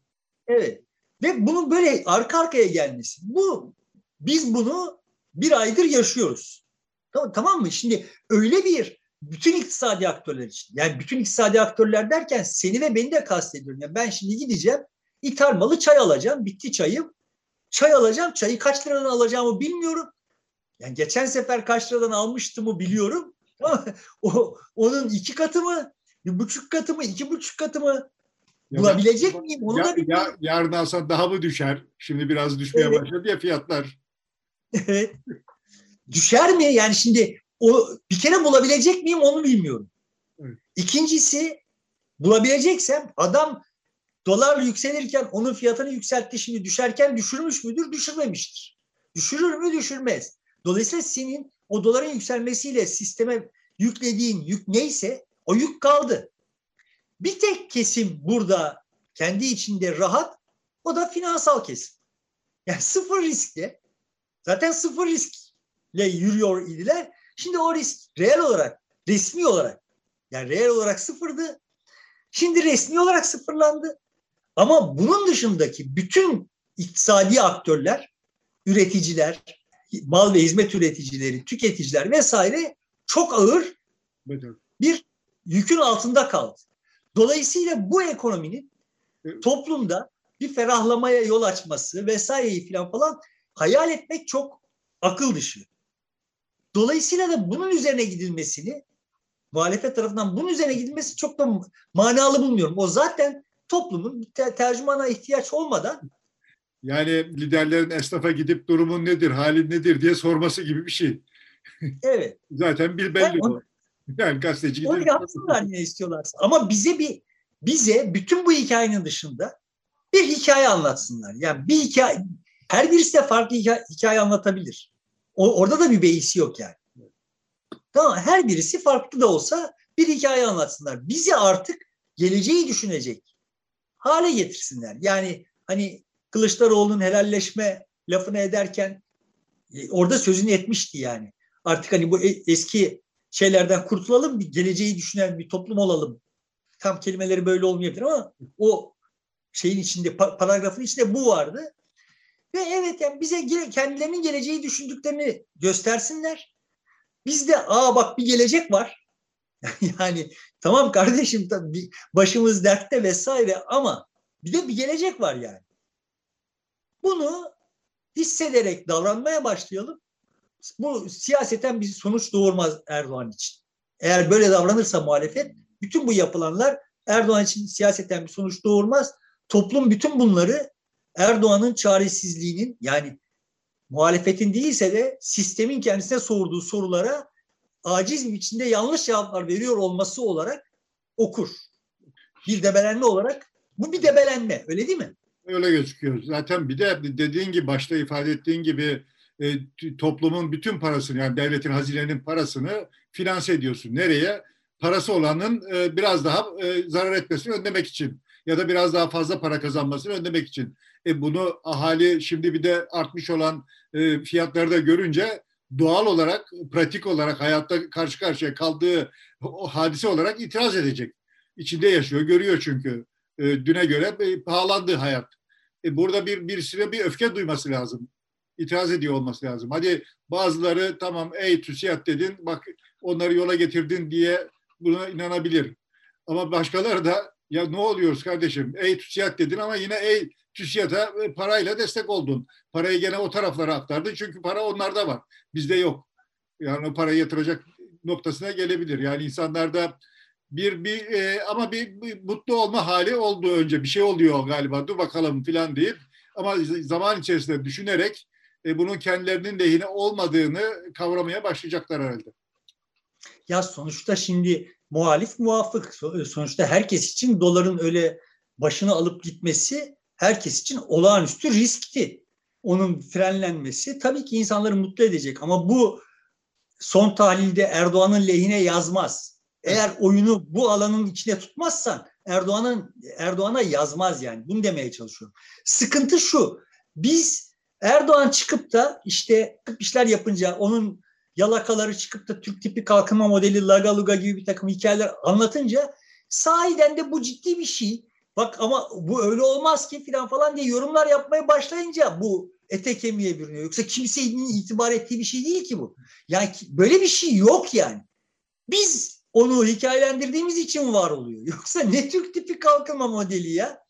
Evet. Ve bunun böyle arka arkaya gelmesi. Bu biz bunu bir aydır yaşıyoruz. Tamam, tamam mı? Şimdi öyle bir bütün iktisadi aktörler için. Yani bütün iktisadi aktörler derken seni ve beni de kastediyorum. Yani ben şimdi gideceğim ithal malı çay alacağım. Bitti çayım. Çay alacağım. Çayı kaç liradan alacağımı bilmiyorum. Yani geçen sefer kaç liradan almıştımı biliyorum. o, onun iki katı mı? Bir buçuk katı mı? iki buçuk katı mı? Bulabilecek ya, miyim? Onu ya, da bilmiyorum. Ya, yarın alsan daha mı düşer? Şimdi biraz düşmeye evet. başladı ya fiyatlar. Evet. Düşer mi? Yani şimdi o bir kere bulabilecek miyim onu bilmiyorum. Evet. İkincisi bulabileceksem adam dolar yükselirken onun fiyatını yükseltti şimdi düşerken düşürmüş müdür? Düşürmemiştir. Düşürür mü? Düşürmez. Dolayısıyla senin o doların yükselmesiyle sisteme yüklediğin yük neyse o yük kaldı. Bir tek kesim burada kendi içinde rahat o da finansal kesim. Yani sıfır riskle zaten sıfır riskle yürüyor idiler. Şimdi o risk reel olarak, resmi olarak yani reel olarak sıfırdı. Şimdi resmi olarak sıfırlandı. Ama bunun dışındaki bütün iktisadi aktörler, üreticiler, mal ve hizmet üreticileri, tüketiciler vesaire çok ağır bir yükün altında kaldı. Dolayısıyla bu ekonominin toplumda bir ferahlamaya yol açması vesaireyi falan falan hayal etmek çok akıl dışı. Dolayısıyla da bunun üzerine gidilmesini muhalefet tarafından bunun üzerine gidilmesi çok da manalı bulmuyorum. O zaten toplumun ter tercümana ihtiyaç olmadan yani liderlerin esnafa gidip durumun nedir, halin nedir diye sorması gibi bir şey. Evet. Zaten bir belli yani, o. Yani gazeteci gidip... Onu yapsınlar ne istiyorlarsa. Ama bize bir bize bütün bu hikayenin dışında bir hikaye anlatsınlar. Yani bir hikaye, her birisi de farklı hikaye, hikaye anlatabilir. O, orada da bir beisi yok yani. Tamam her birisi farklı da olsa bir hikaye anlatsınlar. Bizi artık geleceği düşünecek hale getirsinler. Yani hani Kılıçdaroğlu'nun helalleşme lafını ederken e, orada sözünü etmişti yani. Artık hani bu e, eski şeylerden kurtulalım, bir geleceği düşünen bir toplum olalım. Tam kelimeleri böyle olmayabilir ama o şeyin içinde, paragrafın içinde bu vardı. Ve evet yani bize kendilerinin geleceği düşündüklerini göstersinler. Biz de aa bak bir gelecek var. yani tamam kardeşim tabii başımız dertte vesaire ama bir de bir gelecek var yani. Bunu hissederek davranmaya başlayalım. Bu siyaseten bir sonuç doğurmaz Erdoğan için. Eğer böyle davranırsa muhalefet bütün bu yapılanlar Erdoğan için siyaseten bir sonuç doğurmaz. Toplum bütün bunları Erdoğan'ın çaresizliğinin yani muhalefetin değilse de sistemin kendisine sorduğu sorulara aciz biçimde yanlış cevaplar veriyor olması olarak okur. Bir debelenme olarak bu bir debelenme öyle değil mi? Öyle gözüküyor. Zaten bir de dediğin gibi başta ifade ettiğin gibi e, toplumun bütün parasını yani devletin hazinenin parasını finanse ediyorsun. Nereye? Parası olanın e, biraz daha e, zarar etmesini önlemek için ya da biraz daha fazla para kazanmasını önlemek için. E, bunu ahali şimdi bir de artmış olan e, fiyatları da görünce doğal olarak, pratik olarak hayatta karşı karşıya kaldığı o hadise olarak itiraz edecek. İçinde yaşıyor, görüyor çünkü. E, düne göre e, pahalandı hayat. E, burada bir birisine bir öfke duyması lazım. İtiraz ediyor olması lazım. Hadi bazıları tamam ey TÜSİAD dedin, bak onları yola getirdin diye buna inanabilir. Ama başkaları da ya ne oluyoruz kardeşim? Ey TÜSİAD dedin ama yine ey TÜSİAD'a e, parayla destek oldun. Parayı gene o taraflara aktardın çünkü para onlarda var. Bizde yok. Yani o parayı yatıracak noktasına gelebilir. Yani insanlarda bir bir e, ama bir, bir mutlu olma hali oldu önce. Bir şey oluyor galiba. Dur bakalım filan deyip ama zaman içerisinde düşünerek e, bunun kendilerinin lehine olmadığını kavramaya başlayacaklar herhalde. Ya sonuçta şimdi muhalif muvafık. Sonuçta herkes için doların öyle başını alıp gitmesi herkes için olağanüstü riskti. Onun frenlenmesi tabii ki insanları mutlu edecek ama bu son tahlilde Erdoğan'ın lehine yazmaz. Eğer oyunu bu alanın içine tutmazsan Erdoğan'ın Erdoğan'a yazmaz yani. Bunu demeye çalışıyorum. Sıkıntı şu. Biz Erdoğan çıkıp da işte işler yapınca onun yalakaları çıkıp da Türk tipi kalkınma modeli Lagaluga gibi bir takım hikayeler anlatınca sahiden de bu ciddi bir şey. Bak ama bu öyle olmaz ki falan falan diye yorumlar yapmaya başlayınca bu ete kemiğe bürünüyor. Yoksa kimsenin itibar ettiği bir şey değil ki bu. Yani böyle bir şey yok yani. Biz onu hikayelendirdiğimiz için var oluyor. Yoksa ne Türk tipi kalkınma modeli ya?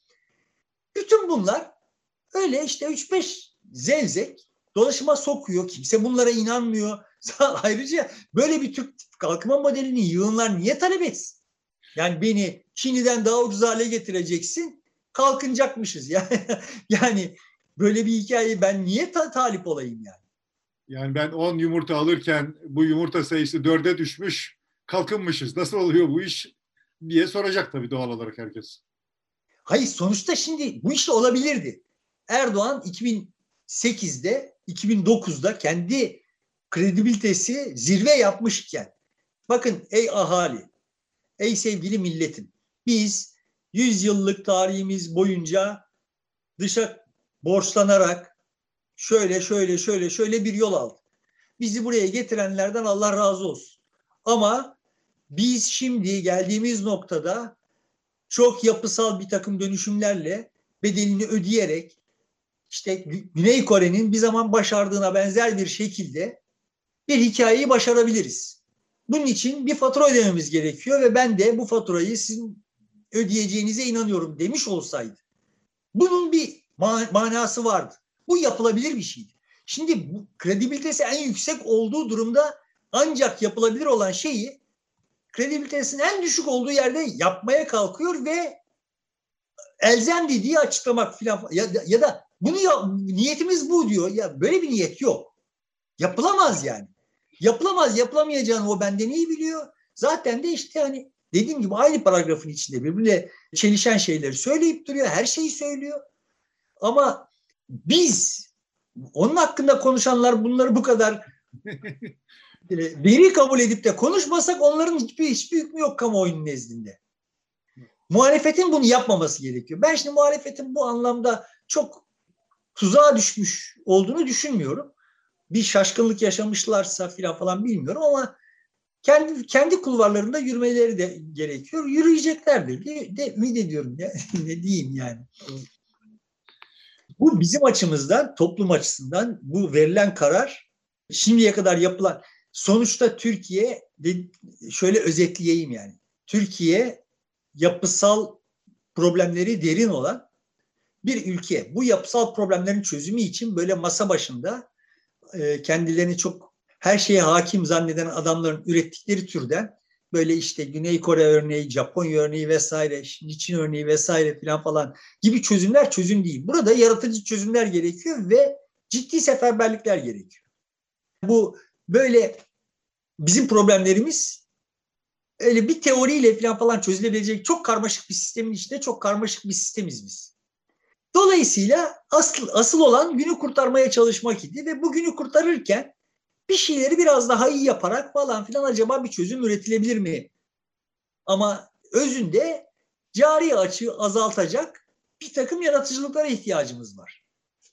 Bütün bunlar öyle işte 3-5 zevzek dolaşıma sokuyor. Kimse bunlara inanmıyor. Ayrıca böyle bir Türk kalkınma modelini yığınlar niye talep etsin? Yani beni Çin'den daha ucuz hale getireceksin. Kalkınacakmışız. Yani, yani böyle bir hikayeyi ben niye ta talip olayım yani? Yani ben 10 yumurta alırken bu yumurta sayısı 4'e düşmüş, kalkınmışız. Nasıl oluyor bu iş diye soracak tabii doğal olarak herkes. Hayır sonuçta şimdi bu iş olabilirdi. Erdoğan 2008'de, 2009'da kendi kredibilitesi zirve yapmışken bakın ey ahali, ey sevgili milletim biz 100 yıllık tarihimiz boyunca dışa borçlanarak şöyle şöyle şöyle şöyle bir yol aldık. Bizi buraya getirenlerden Allah razı olsun. Ama biz şimdi geldiğimiz noktada çok yapısal bir takım dönüşümlerle bedelini ödeyerek işte Güney Kore'nin bir zaman başardığına benzer bir şekilde bir hikayeyi başarabiliriz. Bunun için bir fatura ödememiz gerekiyor ve ben de bu faturayı sizin ödeyeceğinize inanıyorum demiş olsaydı. Bunun bir manası vardı. Bu yapılabilir bir şeydi. Şimdi bu kredibilitesi en yüksek olduğu durumda ancak yapılabilir olan şeyi kredibilitesinin en düşük olduğu yerde yapmaya kalkıyor ve elzem dediği açıklamak filan ya, ya da bunu ya, niyetimiz bu diyor. Ya böyle bir niyet yok. Yapılamaz yani. Yapılamaz. Yapılamayacağını o benden iyi biliyor. Zaten de işte hani dediğim gibi aynı paragrafın içinde birbirine çelişen şeyleri söyleyip duruyor. Her şeyi söylüyor. Ama biz onun hakkında konuşanlar bunları bu kadar veri kabul edip de konuşmasak onların hiçbir, hiçbir hükmü yok kamuoyunun nezdinde. Muhalefetin bunu yapmaması gerekiyor. Ben şimdi muhalefetin bu anlamda çok tuzağa düşmüş olduğunu düşünmüyorum. Bir şaşkınlık yaşamışlarsa filan falan bilmiyorum ama kendi kendi kulvarlarında yürümeleri de gerekiyor. Yürüyeceklerdir diye de ümit ediyorum. Ya. ne diyeyim yani. Bu bizim açımızdan, toplum açısından bu verilen karar şimdiye kadar yapılan sonuçta Türkiye şöyle özetleyeyim yani. Türkiye yapısal problemleri derin olan bir ülke. Bu yapısal problemlerin çözümü için böyle masa başında e, kendilerini çok her şeye hakim zanneden adamların ürettikleri türden böyle işte Güney Kore örneği, Japonya örneği vesaire, Çin örneği vesaire filan falan gibi çözümler çözüm değil. Burada yaratıcı çözümler gerekiyor ve ciddi seferberlikler gerekiyor. Bu böyle bizim problemlerimiz öyle bir teoriyle falan falan çözülebilecek çok karmaşık bir sistemin içinde çok karmaşık bir sistemiz biz. Dolayısıyla asıl, asıl olan günü kurtarmaya çalışmak idi ve bu günü kurtarırken bir şeyleri biraz daha iyi yaparak falan filan acaba bir çözüm üretilebilir mi? Ama özünde cari açığı azaltacak bir takım yaratıcılıklara ihtiyacımız var.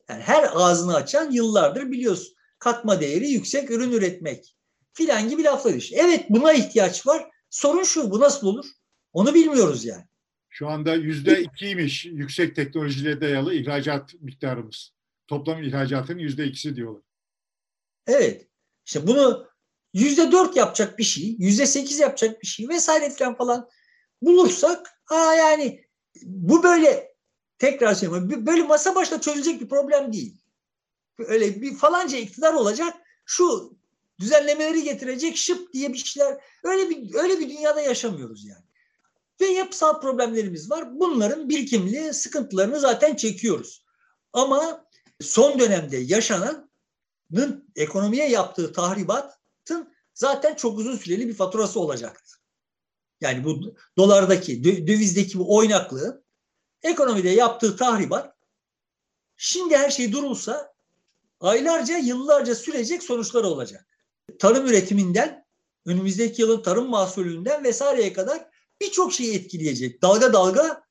Yani her ağzını açan yıllardır biliyorsun katma değeri yüksek ürün üretmek filan gibi laflar işte. Evet buna ihtiyaç var. Sorun şu bu nasıl olur? Onu bilmiyoruz yani. Şu anda yüzde ikiymiş yüksek teknolojiyle dayalı ihracat miktarımız. Toplam ihracatın yüzde ikisi diyorlar. Evet. İşte bunu yüzde dört yapacak bir şey, yüzde sekiz yapacak bir şey vesaire falan falan bulursak ha yani bu böyle tekrar söylüyorum böyle masa başında çözülecek bir problem değil. Öyle bir falanca iktidar olacak şu düzenlemeleri getirecek şıp diye bir şeyler öyle bir öyle bir dünyada yaşamıyoruz yani. Ve yapısal problemlerimiz var. Bunların birikimli sıkıntılarını zaten çekiyoruz. Ama son dönemde yaşanan ekonomiye yaptığı tahribatın zaten çok uzun süreli bir faturası olacaktı. Yani bu dolardaki, dövizdeki bu oynaklığı ekonomide yaptığı tahribat şimdi her şey durulsa aylarca, yıllarca sürecek sonuçları olacak. Tarım üretiminden, önümüzdeki yılın tarım mahsulünden vesaireye kadar birçok şeyi etkileyecek. Dalga dalga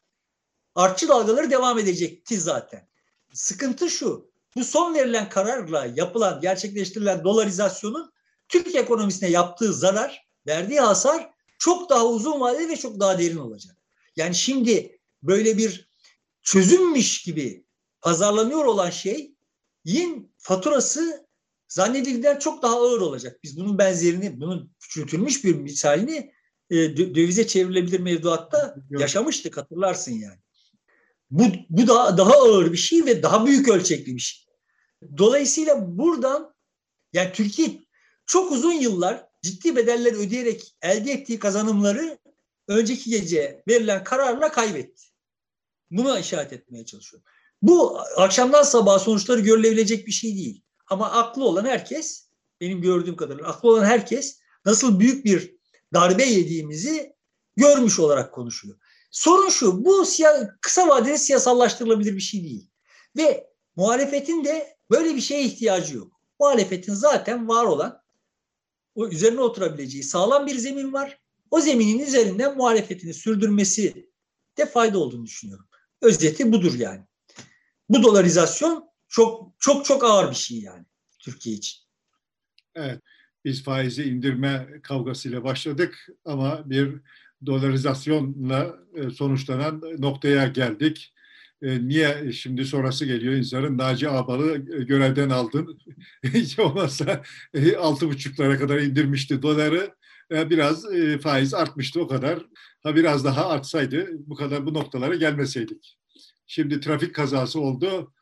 artçı dalgaları devam edecekti zaten. Sıkıntı şu, bu son verilen kararla yapılan, gerçekleştirilen dolarizasyonun Türk ekonomisine yaptığı zarar, verdiği hasar çok daha uzun vadeli ve çok daha derin olacak. Yani şimdi böyle bir çözülmüş gibi pazarlanıyor olan şeyin faturası zannedildiğinden çok daha ağır olacak. Biz bunun benzerini, bunun küçültülmüş bir misalini e, dövize çevrilebilir mevduatta yaşamıştık hatırlarsın yani. Bu, bu daha, daha ağır bir şey ve daha büyük ölçekli bir şey. Dolayısıyla buradan yani Türkiye çok uzun yıllar ciddi bedeller ödeyerek elde ettiği kazanımları önceki gece verilen kararla kaybetti. Buna işaret etmeye çalışıyorum. Bu akşamdan sabaha sonuçları görülebilecek bir şey değil. Ama aklı olan herkes, benim gördüğüm kadarıyla aklı olan herkes nasıl büyük bir darbe yediğimizi görmüş olarak konuşuyor. Sorun şu, bu kısa vadede siyasallaştırılabilir bir şey değil. Ve muhalefetin de böyle bir şeye ihtiyacı yok. Muhalefetin zaten var olan, o üzerine oturabileceği sağlam bir zemin var. O zeminin üzerinden muhalefetini sürdürmesi de fayda olduğunu düşünüyorum. Özeti budur yani. Bu dolarizasyon çok çok çok ağır bir şey yani Türkiye için. Evet. Biz faizi indirme kavgasıyla başladık ama bir dolarizasyonla e, sonuçlanan noktaya geldik. E, niye şimdi sonrası geliyor insanın Naci Ağbal'ı görevden aldın. Hiç olmazsa e, altı buçuklara kadar indirmişti doları. Biraz faiz artmıştı o kadar. Ha biraz daha artsaydı bu kadar bu noktalara gelmeseydik. Şimdi trafik kazası oldu.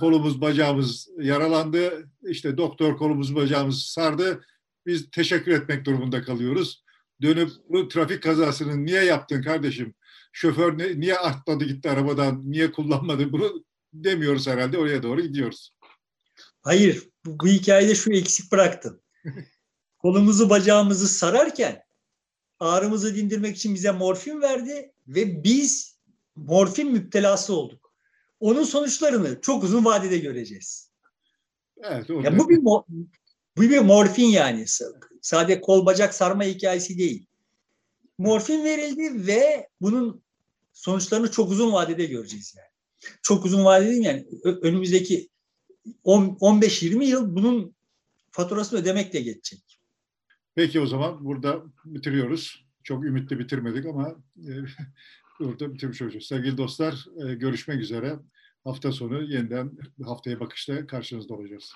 Kolumuz bacağımız yaralandı. İşte doktor kolumuz bacağımız sardı. Biz teşekkür etmek durumunda kalıyoruz dönüp bu trafik kazasını niye yaptın kardeşim? Şoför ne, niye atladı gitti arabadan, niye kullanmadı bunu demiyoruz herhalde oraya doğru gidiyoruz. Hayır, bu, bu hikayede şu eksik bıraktın. Kolumuzu bacağımızı sararken ağrımızı dindirmek için bize morfin verdi ve biz morfin müptelası olduk. Onun sonuçlarını çok uzun vadede göreceğiz. Evet, ya bu bir bu bir morfin yani Sadece kol bacak sarma hikayesi değil. Morfin verildi ve bunun sonuçlarını çok uzun vadede göreceğiz yani. Çok uzun vadede yani önümüzdeki 15-20 yıl bunun faturasını ödemekle geçecek. Peki o zaman burada bitiriyoruz. Çok ümitli bitirmedik ama e, burada bitirmiş olacağız. Sevgili dostlar e, görüşmek üzere. Hafta sonu yeniden haftaya bakışta karşınızda olacağız.